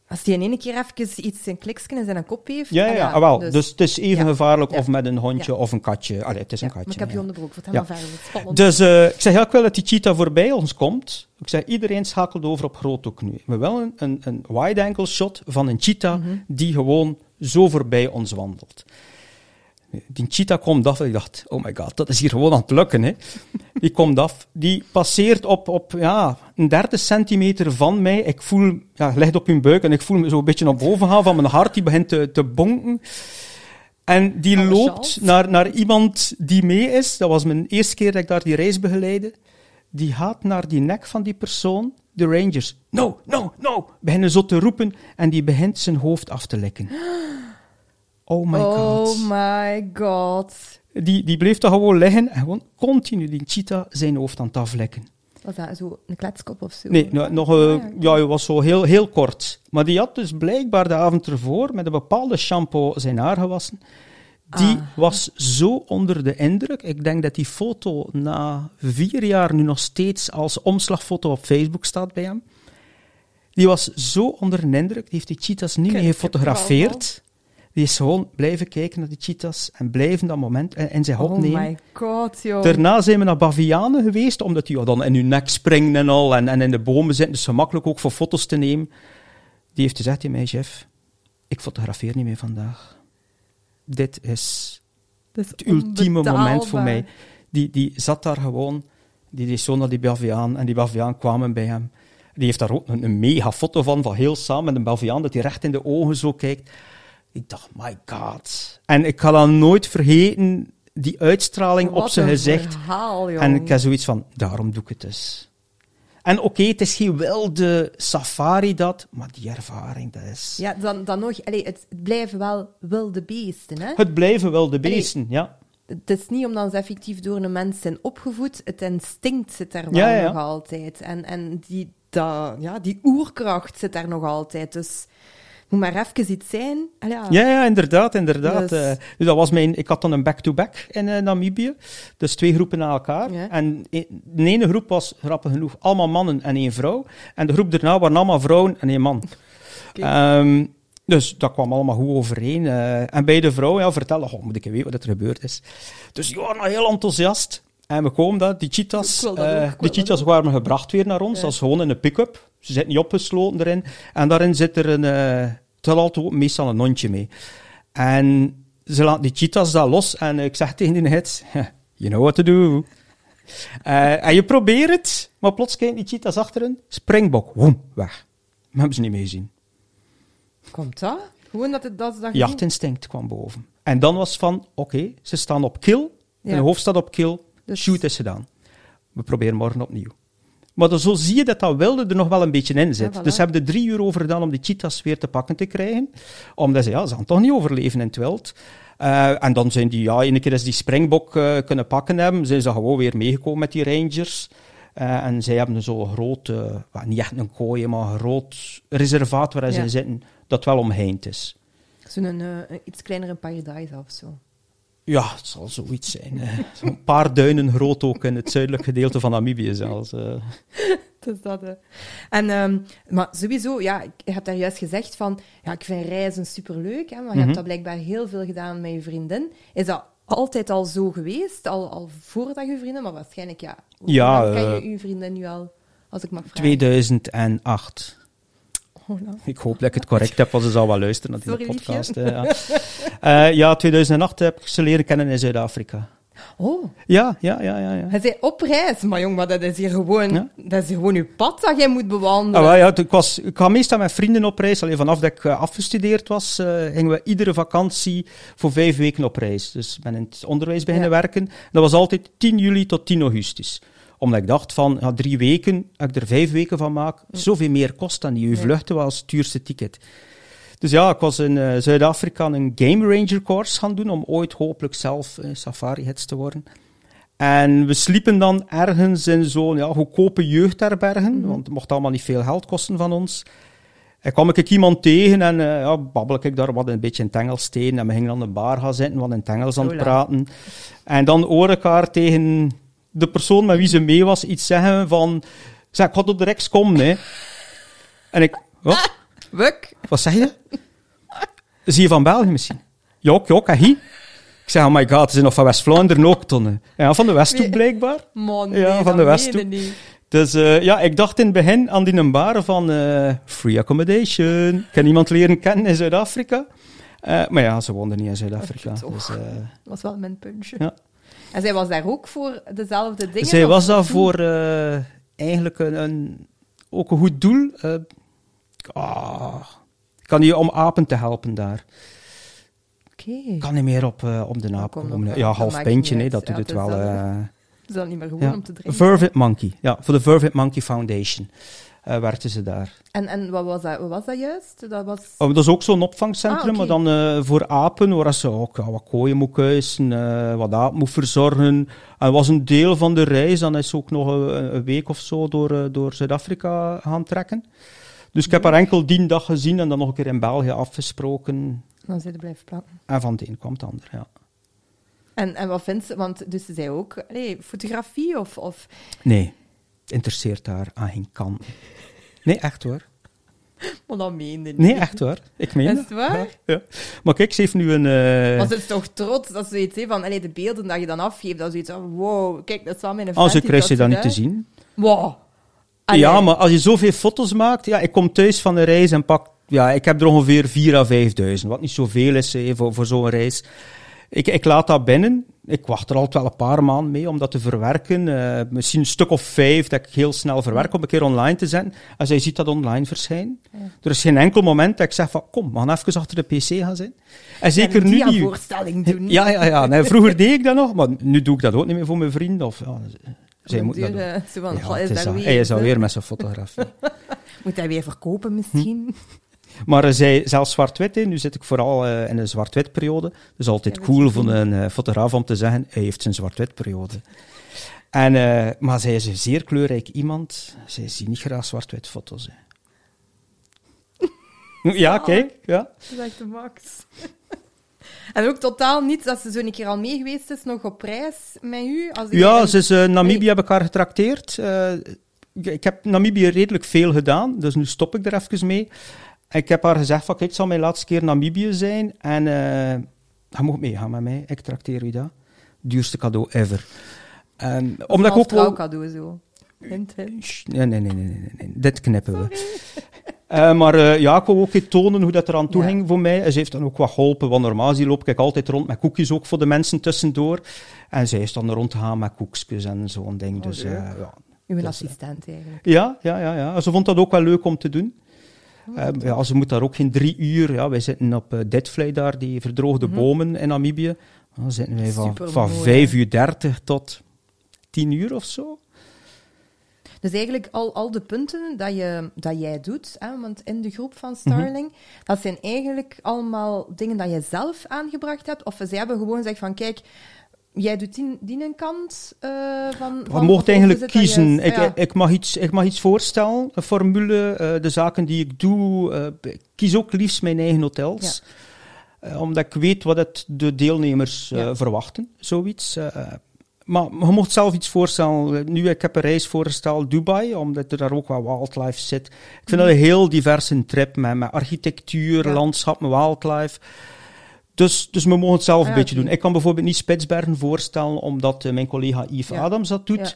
Als die in één keer even iets, een kliksken in zijn kop heeft... Ja, ja, ah ja, ah, wel. Dus, dus- het is even ja. gevaarlijk Ja. of met een hondje Ja. of een katje. Allee, het is een Ja, katje. maar ik heb ja. je onderbroek, Ja. helemaal verder. Het spannend. Dus eh, ik zeg ja, ik wil dat die cheetah voorbij ons komt. Ik zeg, iedereen schakelt over op groothoek nu. We willen een, een wide-angle shot van een cheetah Mhm. die gewoon zo voorbij ons wandelt. Die cheetah komt af. Ik dacht, oh my god, dat is hier gewoon aan het lukken. Hè. Die komt af. Die passeert op, op ja, een derde centimeter van mij. Ik voel, ja, ligt op hun buik en ik voel me zo een beetje naar boven gaan van mijn hart. Die begint te, te bonken. En die loopt naar, naar iemand die mee is. Dat was mijn eerste keer dat ik daar die reis begeleide. Die gaat naar die nek van die persoon, de rangers. No, no, no! Beginnen zo te roepen en die begint zijn hoofd af te likken. Oh my god. Oh my god. Die, die bleef daar gewoon liggen en gewoon continu die cheetah zijn hoofd aan het aflekken. Was dat zo een kletskop of zo? Nee, nou, nog, eh, ja, hij was zo heel, heel kort. Maar die had dus blijkbaar de avond ervoor met een bepaalde shampoo zijn haar gewassen. Die Ah. was zo onder de indruk. Ik denk dat die foto na vier jaar nu nog steeds als omslagfoto op Facebook staat bij hem. Die was zo onder de indruk. Die heeft die cheetahs niet meer gefotografeerd. Die is gewoon blijven kijken naar die cheetahs en blijven dat moment en, en zich Oh opnemen. my god, joh. Daarna zijn we naar bavianen geweest, omdat die dan in hun nek springen en al, en, en in de bomen zitten, dus gemakkelijk ook voor foto's te nemen. Die heeft gezegd tegen mij, chef, ik fotografeer niet meer vandaag. Dit is het ultieme moment voor mij. Die, die zat daar gewoon, die deed zo naar die baviaan, en die baviaan kwamen bij hem. Die heeft daar ook een, een mega foto van, van heel samen met een baviaan, dat hij recht in de ogen zo kijkt. Ik dacht, my god. En ik ga dat nooit vergeten, die uitstraling op zijn een gezicht. verhaal. En ik heb zoiets van, daarom doe ik het dus. En oké, het is geen wilde safari dat, maar die ervaring, dat is... Ja, dan, dan nog, allee, het, het blijven wel wilde beesten, hè? Het blijven wel de beesten, ja. Het is niet omdat ze effectief door een mens zijn opgevoed, het instinct zit daar wel Ja, ja. nog altijd. En, en die, dat, ja, die oerkracht zit daar nog altijd. Dus moet maar even iets zijn. Allee, ja. Ja, ja, inderdaad, inderdaad. Dus- Eh, dus dat was mijn, ik had dan een back-to-back in eh, Namibië. Dus twee groepen na elkaar. Ja. En e- de ene groep was, grappig genoeg, allemaal mannen en één vrouw. En de groep daarna waren allemaal vrouwen en één man. Ehm, dus dat kwam allemaal goed overeen. eh. en bij de vrouw, ja, vertellen, oh, moet ik weten wat er gebeurd is. Dus waren heel enthousiast. En we komen dat, die cheetahs, dat eh, die cheetahs waren gebracht weer naar ons. Dat is gewoon in een pick-up. Ze zitten niet opgesloten erin. En daarin zit er een, eh het zal altijd ook meestal een hondje mee. En ze laten die cheetahs daar los. En ik zeg tegen die hits, you know what to do. Eh, en je probeert het, maar plots kijken die cheetahs achterin. Springbok, woem, weg. We hebben ze niet meer gezien. Komt dat? Gewoon dat het dat gezien- Jachtinstinct kwam boven. En dan was van, oké, ze staan op kill. Ja. Hun hoofd staat op kill. Dus- Shoot is gedaan. We proberen morgen opnieuw. Maar dan zo zie je dat dat wilde er nog wel een beetje in zit. Ja, voilà. Dus ze hebben er drie uur over gedaan om die cheetahs weer te pakken te krijgen. Omdat ze, ja, ze gaan toch niet overleven in het wild. Eh, en dan zijn die, ja, ene keer als die springbok eh, kunnen pakken hebben, zijn ze gewoon weer meegekomen met die rangers. Eh, en zij hebben zo'n groot, niet echt een kooi, maar een groot reservaat waar ze Ja. zitten, dat wel omheind is. Zo'n een iets kleinere paradijs of zo. Ja, het zal zoiets zijn. Zo'n paar duinen groot ook in het zuidelijk gedeelte van Namibië zelfs. Dus dat. En, ehm, maar sowieso, ja, ik heb daar juist gezegd van, ja, ik vind reizen superleuk, hè, maar je Mhm. hebt dat blijkbaar heel veel gedaan met je vriendin. Is dat altijd al zo geweest, al, al voordat je vriendin, maar waarschijnlijk, ja. Hoe Ja, lang ken je eh, je vriendin nu al, als ik mag vragen? 2008. Oh, nou. Ik hoop dat ik het correct heb, want ze zal wel luisteren naar die podcast. ja. Eh, ja, 2008 heb ik ze leren kennen in Zuid-Afrika. Oh, Ja, ja, ja, ja. ja. hij zei op reis, maar jong, maar dat is hier gewoon, Ja. dat is hier gewoon je pad dat jij moet Ah, bewandelen. wel, ja, ik, was, ik ga meestal met vrienden op reis. Alleen vanaf dat ik eh, afgestudeerd was, eh, gingen we iedere vakantie voor vijf weken op reis. Dus ik ben in het onderwijs beginnen Ja. werken. Dat was altijd 10 juli tot 10 augustus. Omdat ik dacht van, ja, drie weken, als ik er vijf weken van maak, zoveel meer kost dan die. Je Ja. vluchten was het duurste ticket. Dus ja, ik was in eh, Zuid-Afrika een Game Ranger course gaan doen, om ooit hopelijk zelf eh, safari-hits te worden. En we sliepen dan ergens in zo'n ja, goedkope jeugdherbergen, want het mocht allemaal niet veel geld kosten van ons. En kwam ik iemand tegen en eh ja, babbel ik daar wat een beetje in het Engels tegen. En we gingen aan de bar gaan zitten, wat in het Engels aan het praten. En dan hoor ik haar tegen de persoon met wie ze mee was iets zeggen van... Zeg, ik had op de rechts komen, hè. En ik... Wat? Wuk. Wat zeg je? Zie je van België misschien? Jok, jok, hij? Ik zeg, oh my god, ze zijn nog van West-Vlaanderen ook, tonnen. Ja, van de Westhoek blijkbaar. Man, Ja, van de Westhoek. Dus eh, ja, ik dacht in het begin aan die bar van eh, free accommodation. Ik kan iemand leren kennen in Zuid-Afrika. Eh, maar ja, ze woonde niet in Zuid-Afrika. Dus, Dat was wel mijn puntje. Ja. En zij was daar ook voor dezelfde dingen? zij was daar voor eh, eigenlijk een, een, ook een goed doel. Ah, ik kan je om apen te helpen daar. Oké. Ik kan niet meer op, om de naap komen. Ja, half pintje, nee, dat doet Ja, het wel. Is dat niet meer gewoon ja. om te drinken? Vervet Monkey, ja, voor de Vervet Monkey Foundation eh werkte ze daar. En, en wat, was dat, wat was dat juist? Dat was... Oh, dat is ook zo'n opvangcentrum, Ah, maar dan eh, voor apen, waar ze ook ja, wat kooien moet kuisen, eh, wat apen moet verzorgen. En was een deel van de reis, dan is ze ook nog een, een week of zo door, door Zuid-Afrika gaan trekken. Dus ik heb haar enkel die dag gezien en dan nog een keer in België afgesproken. Dan zit er blijven plakken. En van het een kwam het ander, ja. En, en wat vindt ze? Want dus ze zei ook allee, fotografie of... of Nee, interesseert haar aan geen kant. Nee, echt hoor. maar dat meende niet. Nee, echt hoor. Ik meen Is dat. het waar? Ja. Maar kijk, ze heeft nu een... eh, Maar ze is toch trots dat ze zoiets heeft van allee, de beelden dat je dan afgeeft. Dat is zoiets van, wow, kijk, dat is wel mijn Als friend je die krijgt ze dat niet te zien. Wow. Allee. Ja, maar als je zoveel foto's maakt, ja, ik kom thuis van een reis en pak, ja, ik heb er ongeveer 4 à 5.000, wat niet zoveel is eh, voor, voor zo'n reis. Ik, ik laat dat binnen. Ik wacht er altijd wel een paar maanden mee om dat te verwerken. Eh, misschien een stuk of vijf dat ik heel snel verwerk om een keer online te zetten. En zij ziet dat online verschijnen. Er is geen enkel moment dat ik zeg van, kom, we gaan even achter de pc gaan zitten. En zeker nu die voorstelling doen. Ja, ja, ja. Nee, vroeger deed ik dat nog, maar nu doe ik dat ook niet meer voor mijn vrienden. Of, ja, zij Op moeten dat doen. duur, eh, zo van, Ja, is is alweer met zijn fotografie. Moet hij weer verkopen misschien? Maar zij, zelfs zwart-wit, nu zit ik vooral eh, in een zwart-wit periode. Het is altijd cool voor een eh, fotograaf om te zeggen, hij heeft zijn zwart-wit periode. En, eh, maar zij is een zeer kleurrijk iemand. Zij ziet niet graag zwart-wit foto's. Ja, kijk. Ja. Dat is echt de max. en ook totaal niet dat ze zo een keer al mee geweest is, nog op reis met u. Als Ja, een- ze is Namibië heb ik haar getrakteerd. Ik- ik heb Namibië redelijk veel gedaan, dus nu stop ik er even mee. Ik heb haar gezegd van, kijk, het zal mijn laatste keer Namibië zijn. En eh je mag meegaan met mij, ik trakteer u dat. Duurste cadeau ever. En, omdat ik ook wel... cadeau zo. Hint, hint. Nee, nee, nee, nee, nee, nee. dit knippen we. Eh, maar eh, ja, ik wou ook even tonen hoe dat eraan toe Ja. ging voor mij. En Ze heeft dan ook wat geholpen, want normaal zie loop ik altijd rond met koekjes ook voor de mensen tussendoor. En zij is dan rondgegaan met koekjes en zo'n ding. Oh, dus ja. Uw is, assistent eigenlijk. Ja, ja, ja, ja. Ze vond dat ook wel leuk om te doen. Eh, ja, ze moet daar ook geen drie uur. Ja, wij zitten op uh, Deadfly daar, die verdroogde bomen in Namibië. Dan zitten wij van, van hè? 5 uur 30 tot 10 uur of zo. Dus eigenlijk al, al de punten dat, je, dat jij doet, hè, want in de groep van Mhm. Starling, dat zijn eigenlijk allemaal dingen dat je zelf aangebracht hebt. Of ze hebben gewoon gezegd van, kijk, jij doet die, die een kant eh, van... Van mogen of eigenlijk kiezen. Ik, ja. ik, mag iets, ik mag iets voorstellen, een formule, eh, de zaken die ik doe. eh, ik kies ook liefst mijn eigen hotels. Eh, omdat ik weet wat het de deelnemers Ja. verwachten, zoiets. Maar je mocht zelf iets voorstellen. Nu, ik heb een reis voorgesteld, Dubai, omdat er daar ook wat wildlife zit. Ik vind dat een heel diverse trip, met, met architectuur. Ja. landschap, met wildlife. Dus, dus we mogen het zelf een beetje doen. Ik kan bijvoorbeeld niet Spitsbergen voorstellen, omdat eh, mijn collega Yves Ja. Adams dat doet. Ja.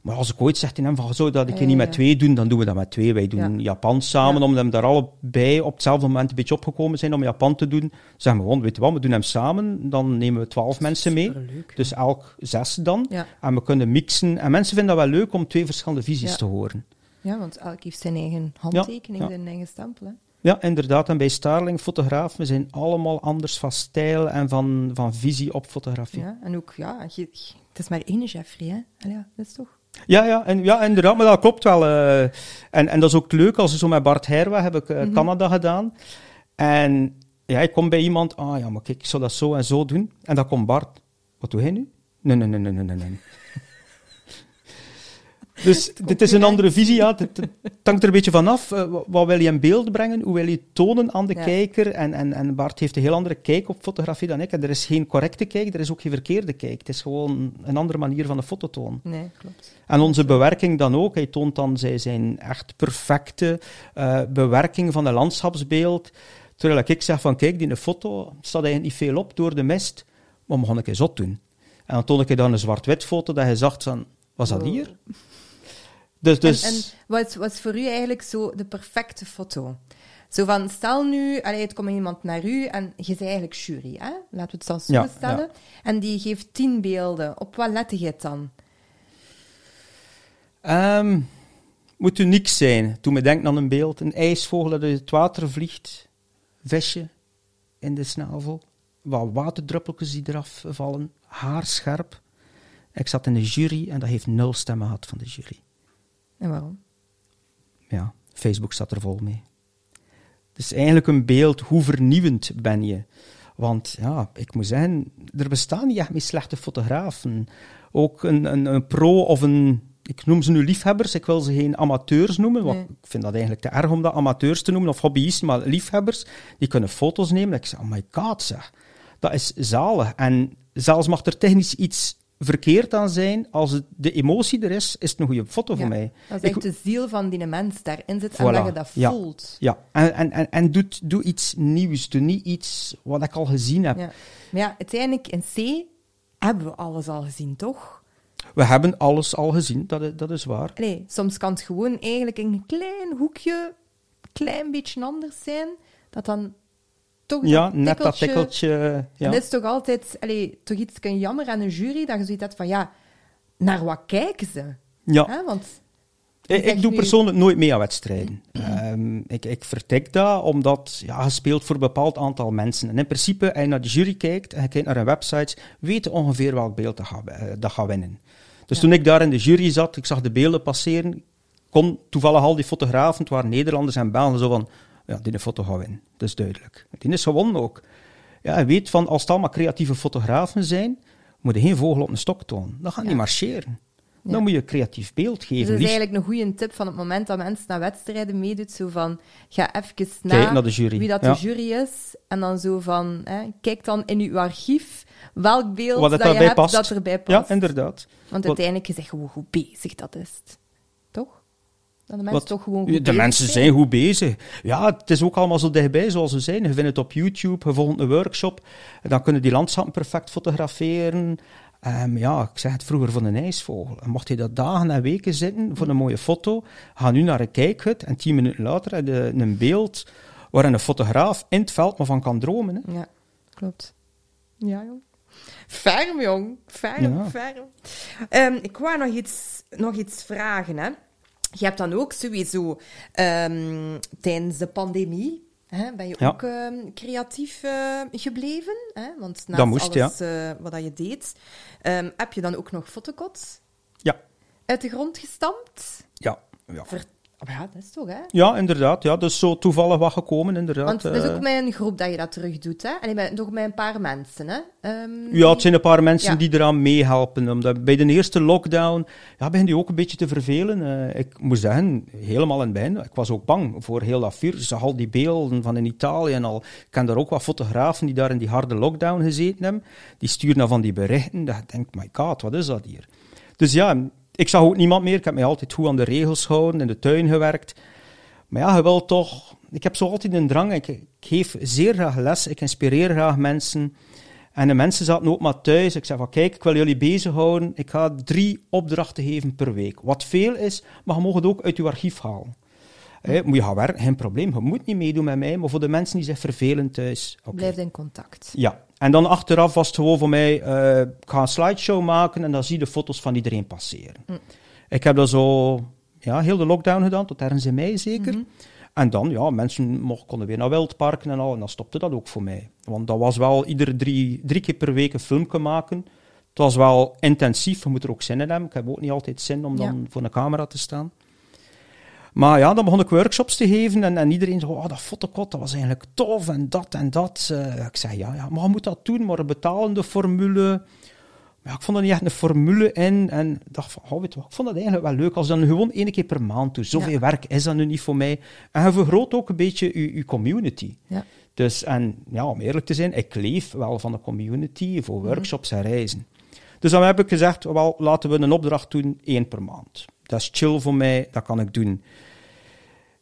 Maar als ik ooit zeg tegen hem van, zo dat ik het niet met twee doen, dan doen we dat met twee. Wij doen Ja. Japan samen, omdat we daar allebei op hetzelfde moment een beetje opgekomen zijn om Japan te doen. Zeggen we gewoon, weet je wat, we doen hem samen, dan nemen we twaalf mensen mee. Dus elk zes dan. En we kunnen mixen. En mensen vinden dat wel leuk om twee verschillende visies te horen. ja, want elk heeft zijn eigen handtekening, zijn eigen stempel. Hè. Ja, inderdaad. En bij Starling fotografen zijn allemaal anders van stijl en van, van visie op fotografie. Ja, en ook, ja, je, het is maar één Jeffrey, hè. Allee, ja, dat is toch... Ja, ja, en, ja, inderdaad, maar dat klopt wel. eh. en, en dat is ook leuk, als we zo met Bart Herwa heb ik eh, Mhm. Canada gedaan. En ja, ik kom bij iemand, ah ja, maar kijk, ik zou dat zo en zo doen. En dan komt Bart, wat doe hij nu? Nee, nee, nee, nee, nee, nee. Dus dit is een andere visie, ja. Het, het hangt er een beetje vanaf. eh, wat- wil je in beeld brengen? Hoe wil je tonen aan de Ja. kijker? En, en, en Bart heeft een heel andere kijk op fotografie dan ik. En er is geen correcte kijk, er is ook geen verkeerde kijk. Het is gewoon een andere manier van de foto tonen. Nee, klopt. En onze bewerking dan ook. Hij toont dan zij zijn echt perfecte eh, bewerking van een landschapsbeeld. Terwijl ik zeg van, kijk, die foto staat eigenlijk niet veel op door de mist, maar we gaan een keer zot doen. En dan toon ik je dan een zwart-wit foto dat hij zag van, was dat hier? Dus, En, dus en wat, wat is voor u eigenlijk zo de perfecte foto? Zo van, stel nu, allee, het komt iemand naar u en je bent eigenlijk jury, hè? laten we het zelfs zo Ja, stellen. En die geeft tien beelden. Op wat lette je het dan? Ehm, moet uniek zijn. Toen me denkt aan een beeld, een ijsvogel dat uit het water vliegt, visje in de snavel, wat waterdruppeltjes die eraf vallen, haarscherp. Ik zat in de jury en dat heeft nul stemmen gehad van de jury. En waarom? Ja, Facebook staat er vol mee. Het is eigenlijk een beeld, hoe vernieuwend ben je? Want ja, ik moet zeggen, er bestaan niet echt meer slechte fotografen. Ook een, een, een pro of een, ik noem ze nu liefhebbers, ik wil ze geen amateurs noemen, want Nee. ik vind dat eigenlijk te erg om dat amateurs te noemen, of hobbyisten, maar liefhebbers, die kunnen foto's nemen. Ik zeg, oh my god, zeg. Dat is zalig. En zelfs mag er technisch iets verkeerd aan zijn, als het, de emotie er is, is het een goede foto voor Ja, mij. Dat is Ik- echt de ziel van die mens daarin zit Voilà, en dat je dat ja. voelt. Ja, en, en, en, en doe, doe iets nieuws. Doe niet iets wat ik al gezien heb. Ja. Maar ja, uiteindelijk in C hebben we alles al gezien, toch? We hebben alles al gezien, dat is, dat is waar. Allee, soms kan het gewoon eigenlijk een klein hoekje, klein beetje anders zijn, dat dan toch Ja, net dat tikkeltje-. Ja. En dat is toch altijd allee, toch iets jammer aan een jury, dat je zoiets hebt van, ja, naar wat kijken ze? ja. Hè? Want Ik, doe nu- persoonlijk nooit mee aan wedstrijden. Ehm, ik, ik vertik dat omdat ja, je speelt voor een bepaald aantal mensen. En in principe, als je naar de jury kijkt en je kijkt naar een website, weet je ongeveer welk beeld dat gaat, eh, dat gaat winnen. Dus Ja. toen ik daar in de jury zat, ik zag de beelden passeren, kon toevallig al die fotografen, het waren Nederlanders en Belgen, zo van, ja, die foto gaat winnen. Dat is duidelijk. Die is gewonnen ook. Ja, je weet van, als het allemaal creatieve fotografen zijn, moet je geen vogel op een stok tonen. Dat gaat Ja. niet marcheren. Ja. Dan moet je een creatief beeld dus geven. dat is liefst eigenlijk een goede tip van het moment dat mensen naar wedstrijden meedoet, zo van, ga even na naar de jury. wie dat Ja. de jury is, en dan zo van, hè, kijk dan in uw archief welk beeld dat je hebt past. dat erbij Ja, past. inderdaad. Want uiteindelijk is het gewoon goed bezig, dat is het. Dat de mensen Wat- toch gewoon goed de bezig mensen zijn goed bezig. Ja, het is ook allemaal zo dichtbij zoals we zijn. Je vindt het op YouTube, je volgt een workshop. Dan kunnen die landschappen perfect fotograferen. Ehm, ja, ik zeg het vroeger van een ijsvogel. En mocht je dat dagen en weken zitten voor een mooie foto, ga nu naar een kijkhut en tien minuten later heb je een beeld waarin een fotograaf in het veld maar van kan dromen. Hè. Ja, klopt. Ja, jong. Ferm, jong. Ferm, Ja. ferm. Ehm, ik wou nog iets, nog iets vragen, hè. Je hebt dan ook sowieso ehm, tijdens de pandemie... Hè, ben je Ja. ook ehm, creatief eh, gebleven? Hè? Want naast moest, alles eh, wat dat je deed, ehm, heb je dan ook nog fotocots Ja, uit de grond gestampt? ja, ja. Oh, ja, dat is toch, hè? Ja, inderdaad. Ja, dus zo toevallig wat gekomen, inderdaad. Want het is eh. ook met een groep dat je dat terug doet, hè? Met, toch met een paar mensen, hè? Ehm, Ja, het zijn een paar mensen Ja. die eraan meehelpen. Omdat bij de eerste lockdown ja, begin je ook een beetje te vervelen. Eh, ik moet zeggen, helemaal in het begin, ik was ook bang voor heel dat. Je zag al die beelden van in Italië en al. Ik ken daar ook wat fotografen die daar in die harde lockdown gezeten hebben. Die sturen dan van die berichten. Dat je denkt, my god, wat is dat hier? Dus ja, ik zag ook niemand meer. Ik heb mij altijd goed aan de regels gehouden, in de tuin gewerkt. Maar ja, je wil toch... Ik heb zo altijd een drang. Ik, ik geef zeer graag les. Ik inspireer graag mensen. En de mensen zaten ook maar thuis. Ik zei van, kijk, ik wil jullie bezighouden. Ik ga drie opdrachten geven per week. Wat veel is, maar je mag het ook uit je archief halen. Moet je gaan werken, geen probleem. Je moet niet meedoen met mij. Maar voor de mensen die zich vervelen thuis... oké. Blijf in contact. Ja, en dan achteraf was het gewoon voor mij, eh, ik ga een slideshow maken en dan zie je de foto's van iedereen passeren. Ik heb dat zo, ja, heel de lockdown gedaan, tot ergens in mei zeker. En dan, ja, mensen mochten, konden weer naar wildparken en al, en dan stopte dat ook voor mij. Want dat was wel iedere drie, drie keer per week een filmpje maken. Het was wel intensief, je moet er ook zin in hebben. Ik heb ook niet altijd zin om dan voor een camera te staan. Maar ja, dan begon ik workshops te geven en, en iedereen zei, oh, dat fotocot, dat was eigenlijk tof en dat en dat. Eh, ik zei, ja, ja, maar je moet dat doen, maar een betalende formule. Maar ja, ik vond er niet echt een formule in en ik dacht van, oh, weet wat, ik vond dat eigenlijk wel leuk als je dan gewoon één keer per maand doet. Zoveel Ja. werk is dat nu niet voor mij. En je vergroot ook een beetje je, je community. Ja. Dus, en ja, om eerlijk te zijn, ik leef wel van de community voor workshops en reizen. Dus dan heb ik gezegd, wel, laten we een opdracht doen, één per maand. Dat is chill voor mij, dat kan ik doen.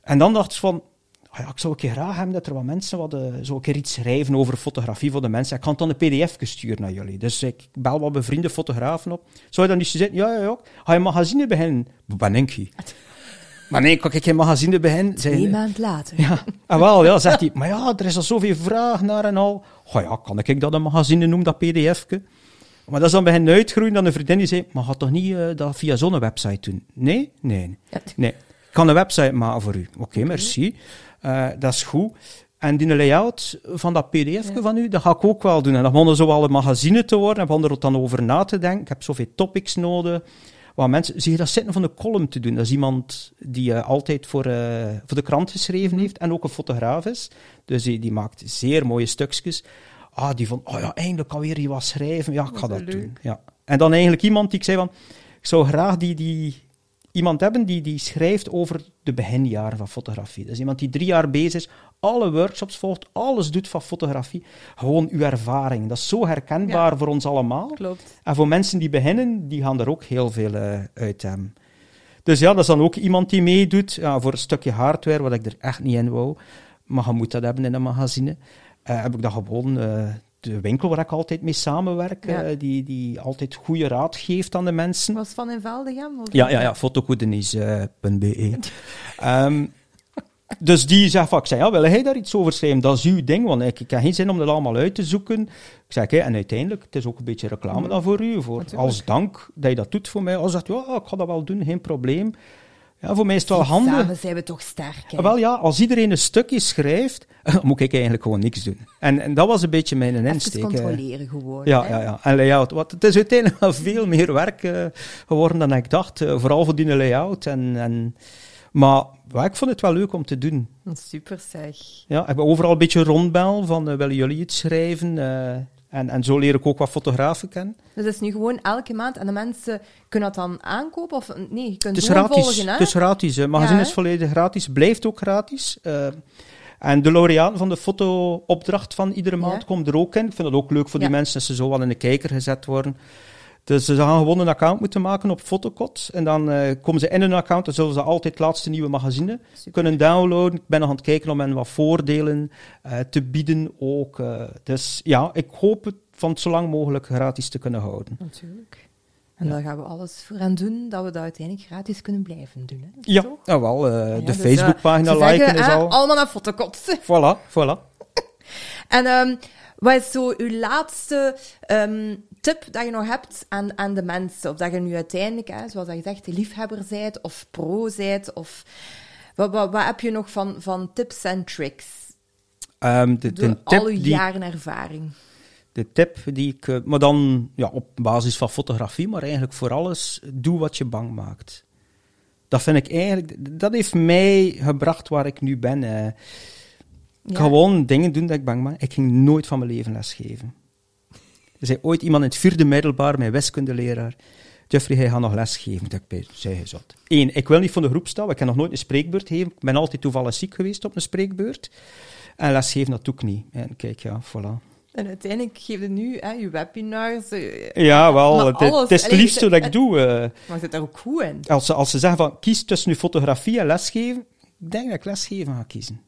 En dan dacht ik van, ah ja, ik zou een keer graag hebben dat er wat mensen wat, uh, zo een keer iets schrijven over fotografie voor de mensen. Ik kan het dan een pdf sturen naar jullie. Dus ik bel wat bevriende fotografen op. Zou je dan niet zitten? Ja, ja, ja. Ga je magazine beginnen? Wat denk je? Maar nee, kan ik geen magazine beginnen? Twee maanden later. Ja, en ah, wel, ja, zegt hij. Maar ja, er is al zoveel vraag naar en al. Oh ja, kan ik dat een magazine noemen, dat pdf'ke? Maar dat is dan beginnen uitgroeien dan een vriendin die zei, maar ga toch niet uh, dat via zo'n website doen? Nee? Nee. Nee. Kan een website maken voor u. Oké, merci. Uh, dat is goed. En die layout van dat pdf van u, dat ga ik ook wel doen. En dan begonnen zo al een magazine te worden, en begonnen er dan over na te denken. Ik heb zoveel topics nodig. Waar mensen, zie je dat zitten van de column te doen. Dat is iemand die uh, altijd voor, uh, voor de krant geschreven mhm. heeft en ook een fotograaf is. Dus die, die maakt zeer mooie stukjes. Ah, die van, oh ja, eindelijk alweer je wat schrijven. Ja, ik ga dat, doen. Ja. En dan eigenlijk iemand die ik zei van, ik zou graag die, die, iemand hebben die, die schrijft over de beginjaren van fotografie. Dus iemand die drie jaar bezig is, alle workshops volgt, alles doet van fotografie. Gewoon uw ervaring. Dat is zo herkenbaar voor ons allemaal. Klopt. En voor mensen die beginnen, die gaan er ook heel veel uh, uit hebben. Dus ja, dat is dan ook iemand die meedoet ja, voor een stukje hardware, wat ik er echt niet in wou. Maar je moet dat hebben in een magazine. Uh, heb ik dat gewoon uh, de winkel waar ik altijd mee samenwerk, ja. uh, die, die altijd goede raad geeft aan de mensen. Was van in Veldegem? Ja, ja, ja, fotokoedenis.be. um, dus die zegt van, ik zei, ja, wil hij daar iets over schrijven? Dat is uw ding, want ik, ik heb geen zin om dat allemaal uit te zoeken. Ik zeg, hey, en uiteindelijk, het is ook een beetje reclame mm. dan voor u, voor, als dank dat je dat doet voor mij. Als zegt, ja, ik ga dat wel doen, geen probleem. Ja, voor mij is het wel handig. Samen zijn we toch sterk. Hè? Wel ja, als iedereen een stukje schrijft, moet ik eigenlijk gewoon niks doen. En, en dat was een beetje mijn insteek. Even controleren gewoon. Ja, ja, ja. En layout. Wat, het is uiteindelijk wel veel meer werk uh, geworden dan ik dacht. Uh, vooral voor die layout. En, en, maar ja, ik vond het wel leuk om te doen. Super zeg. Ja, ik heb overal een beetje rondbel van uh, willen jullie iets schrijven? En, en zo leer ik ook wat fotografen kennen. Dus het is nu gewoon elke maand en de mensen kunnen dat dan aankopen? Of nee, je kunt het is gratis, volgen, hè? Het is gratis. Het magazine ja, is volledig gratis, blijft ook gratis. Uh, en de laureaat van de fotoopdracht van iedere maand ja. komt er ook in. Ik vind dat ook leuk voor die mensen dat ze zo wel in de kijker gezet worden. Dus ze gaan gewoon een account moeten maken op Fotocot. En dan uh, komen ze in hun account en zullen ze altijd het laatste nieuwe magazine Super. kunnen downloaden. Ik ben nog aan het kijken om hen wat voordelen uh, te bieden ook. Uh, dus ja, ik hoop het van het zo lang mogelijk gratis te kunnen houden. Natuurlijk. En ja. daar gaan we alles voor aan doen dat we dat uiteindelijk gratis kunnen blijven doen. Hè? Ja, ja, wel. Ja, de dus, Facebookpagina liken is al... Allemaal naar Fotocot. Voilà, voilà. en um, wat is zo uw laatste um, tip dat je nog hebt aan, aan de mensen? Of dat je nu uiteindelijk, hè, zoals je zegt, liefhebber bent of pro bent? Of wat, wat, wat heb je nog van, van tips en tricks? Um, de, de tip al uw die, jaren ervaring. De tip die ik, uh, maar dan ja, op basis van fotografie, maar eigenlijk voor alles, doe wat je bang maakt. Dat vind ik eigenlijk, dat heeft mij gebracht waar ik nu ben. Ja. Gewoon dingen doen dat ik bang maak. Ik ging nooit van mijn leven lesgeven. Er zei ooit iemand in het vierde middelbaar, mijn wiskundeleraar, Jeffrey, hij gaat nog lesgeven. Dat ik zei, zat. Eén, ik wil niet van de groep staan, ik heb nog nooit een spreekbeurt gegeven. Ik ben altijd toevallig ziek geweest op een spreekbeurt. En lesgeven, dat doe ik niet. En kijk, ja, voilà. En uiteindelijk geef je nu hè, je webinars. Uh, ja, wel. Het, het, is het liefste dat ik doe. Uh, maar zit daar ook goed in? Als ze, als ze zeggen van kies tussen nu fotografie en lesgeven, ik denk dat ik lesgeven ga kiezen.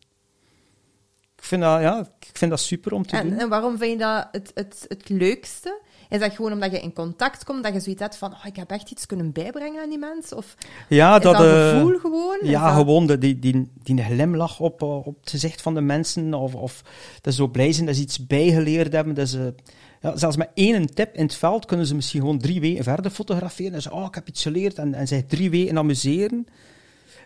Ik vind dat, ja, ik vind dat super om te en, doen. En waarom vind je dat het, het, het leukste? Is dat gewoon omdat je in contact komt, dat je zoiets hebt van, oh, ik heb echt iets kunnen bijbrengen aan die mensen? Of ja, dat, dat uh, gevoel gewoon? Ja, dat... gewoon de, die, die, die glimlach op, op het gezicht van de mensen, of, of dat ze zo blij zijn dat ze iets bijgeleerd hebben. Dat ze, ja, zelfs met één tip in het veld kunnen ze misschien gewoon drie weken verder fotograferen. En ze, oh, ik heb iets geleerd, en, en zich drie weken amuseren.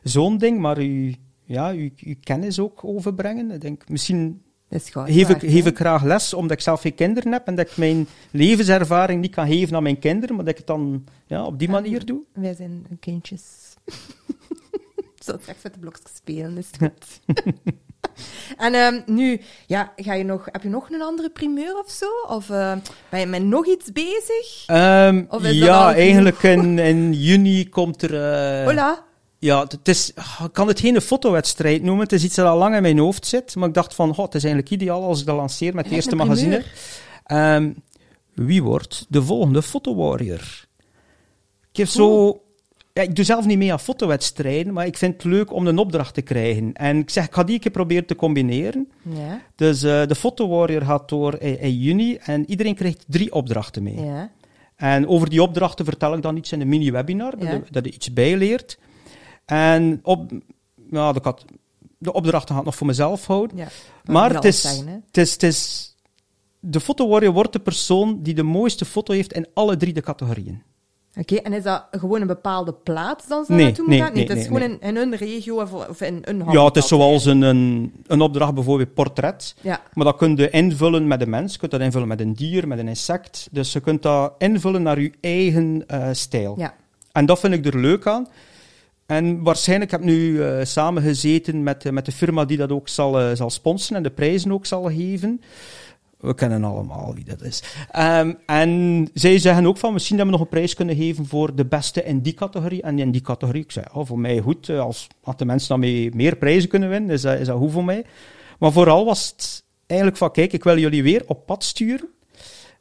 Zo'n ding, maar u, ja, uw, uw kennis ook overbrengen. Ik denk, misschien geef ik, geef ik graag les, omdat ik zelf geen kinderen heb en dat ik mijn levenservaring niet kan geven aan mijn kinderen, maar dat ik het dan ja, op die manier doe. Wij zijn kindjes. Zo straks met de blokjes spelen, is het goed. en um, nu, ja, ga je nog, heb je nog een andere primeur of zo? Of uh, ben je met nog iets bezig? Um, ja, eigenlijk in, in juni komt er... Uh, Hola. Ja, het is, ik kan het geen fotowedstrijd noemen. Het is iets dat al lang in mijn hoofd zit. Maar ik dacht van, oh, het is eigenlijk ideaal als ik dat lanceer met het eerste magazine. Um, wie wordt de volgende fotowarrior? Ik heb zo ja, ik doe zelf niet mee aan fotowedstrijden, maar ik vind het leuk om een opdracht te krijgen. En ik zeg, ik ga die keer proberen te combineren. Ja. Dus eh, de Photo Warrior gaat door in, in juni en iedereen krijgt drie opdrachten mee. Ja. En over die opdrachten vertel ik dan iets in een mini-webinar, dat, je- dat je iets bijleert. En op, ja, de, kat- de opdrachten gaat nog voor mezelf houden. ja. Maar het is, het, is, het is... De Photo Warrior wordt de persoon die de mooiste foto heeft in alle drie de categorieën. Oké, en is dat gewoon een bepaalde plaats dan zo Nee, naartoe nee, gaan? nee, het is nee, gewoon in, in een regio of, in een Ja, het is zoals een, een, een opdracht, bijvoorbeeld portret. Ja, Maar dat kun je invullen met een mens, je kunt dat invullen met een dier, met een insect. Dus je kunt dat invullen naar je eigen eh, stijl. ja. En dat vind ik er leuk aan. En waarschijnlijk heb ik nu eh samengezeten met, eh, met de firma die dat ook zal, eh, zal sponsoren en de prijzen ook zal geven. We kennen allemaal wie dat is. Ehm, en zij zeggen ook van, misschien dat we nog een prijs kunnen geven voor de beste in die categorie. En in die categorie, ik zei, oh, voor mij goed. Als, als de mensen daarmee meer prijzen kunnen winnen, is dat, is dat goed voor mij. Maar vooral was het eigenlijk van, kijk, ik wil jullie weer op pad sturen.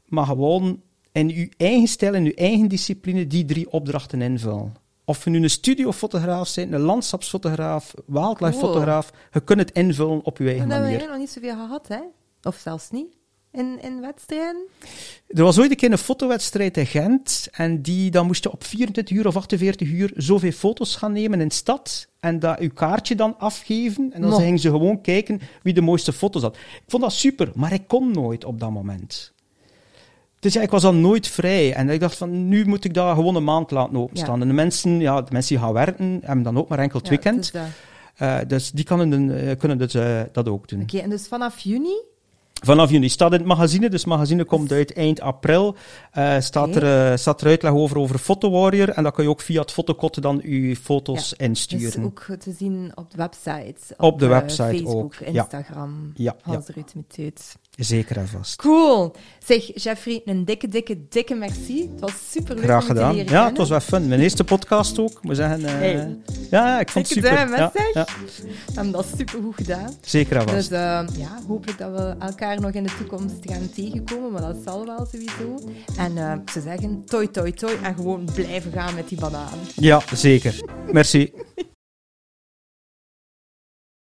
Maar gewoon in uw eigen stijl, in uw eigen discipline, die drie opdrachten invullen. Of je nu een studiofotograaf bent, een landschapsfotograaf, wildlife-fotograaf, je kunt het invullen op je eigen Maar dat hebben we manier. nog niet zoveel gehad, hè? Of zelfs niet. In, in wedstrijden? Er was ooit een keer een fotowedstrijd in Gent en die, dan moest je op 24 uur of 48 uur zoveel foto's gaan nemen in de stad en dat uw kaartje dan afgeven en dan gingen ze gewoon kijken wie de mooiste foto's had. Ik vond dat super, maar ik kon nooit op dat moment. Dus ja, ik was dan nooit vrij. En ik dacht van, nu moet ik dat gewoon een maand laten openstaan. Ja. En de mensen, ja, de mensen die gaan werken, hebben dan ook maar enkel het Ja, weekend. dus dat- Eh, dus die kunnen, eh, kunnen dus, eh, dat ook doen. Oké, en dus vanaf juni? Vanaf juni staat in het magazine, dus het magazine komt uit eind april. Staat, er, staat er uitleg over, over Photo Warrior. En dan kun je ook via het fotokot dan je foto's Dus insturen. ook te zien op de website. Op de website Facebook, ook. Instagram. Ja, ja. Hans Ruud met Teut. Zeker en vast. Cool. Zeg, Jeffrey, een dikke, dikke, dikke merci. Het was super leuk Graag om je te gedaan. leren Ja, het was wel fun. Mijn eerste podcast ook. Ik moet zeggen, Hey. ja, ja, ik vond het super. duim, Ja, ja, We hebben dat super goed gedaan. zeker en Dus vast. eh, ja, hopelijk dat we elkaar nog in de toekomst gaan tegenkomen, maar dat zal wel sowieso. En eh, ze zeggen toi, toi, toi en gewoon blijven gaan met die banaan. Ja, zeker. Merci.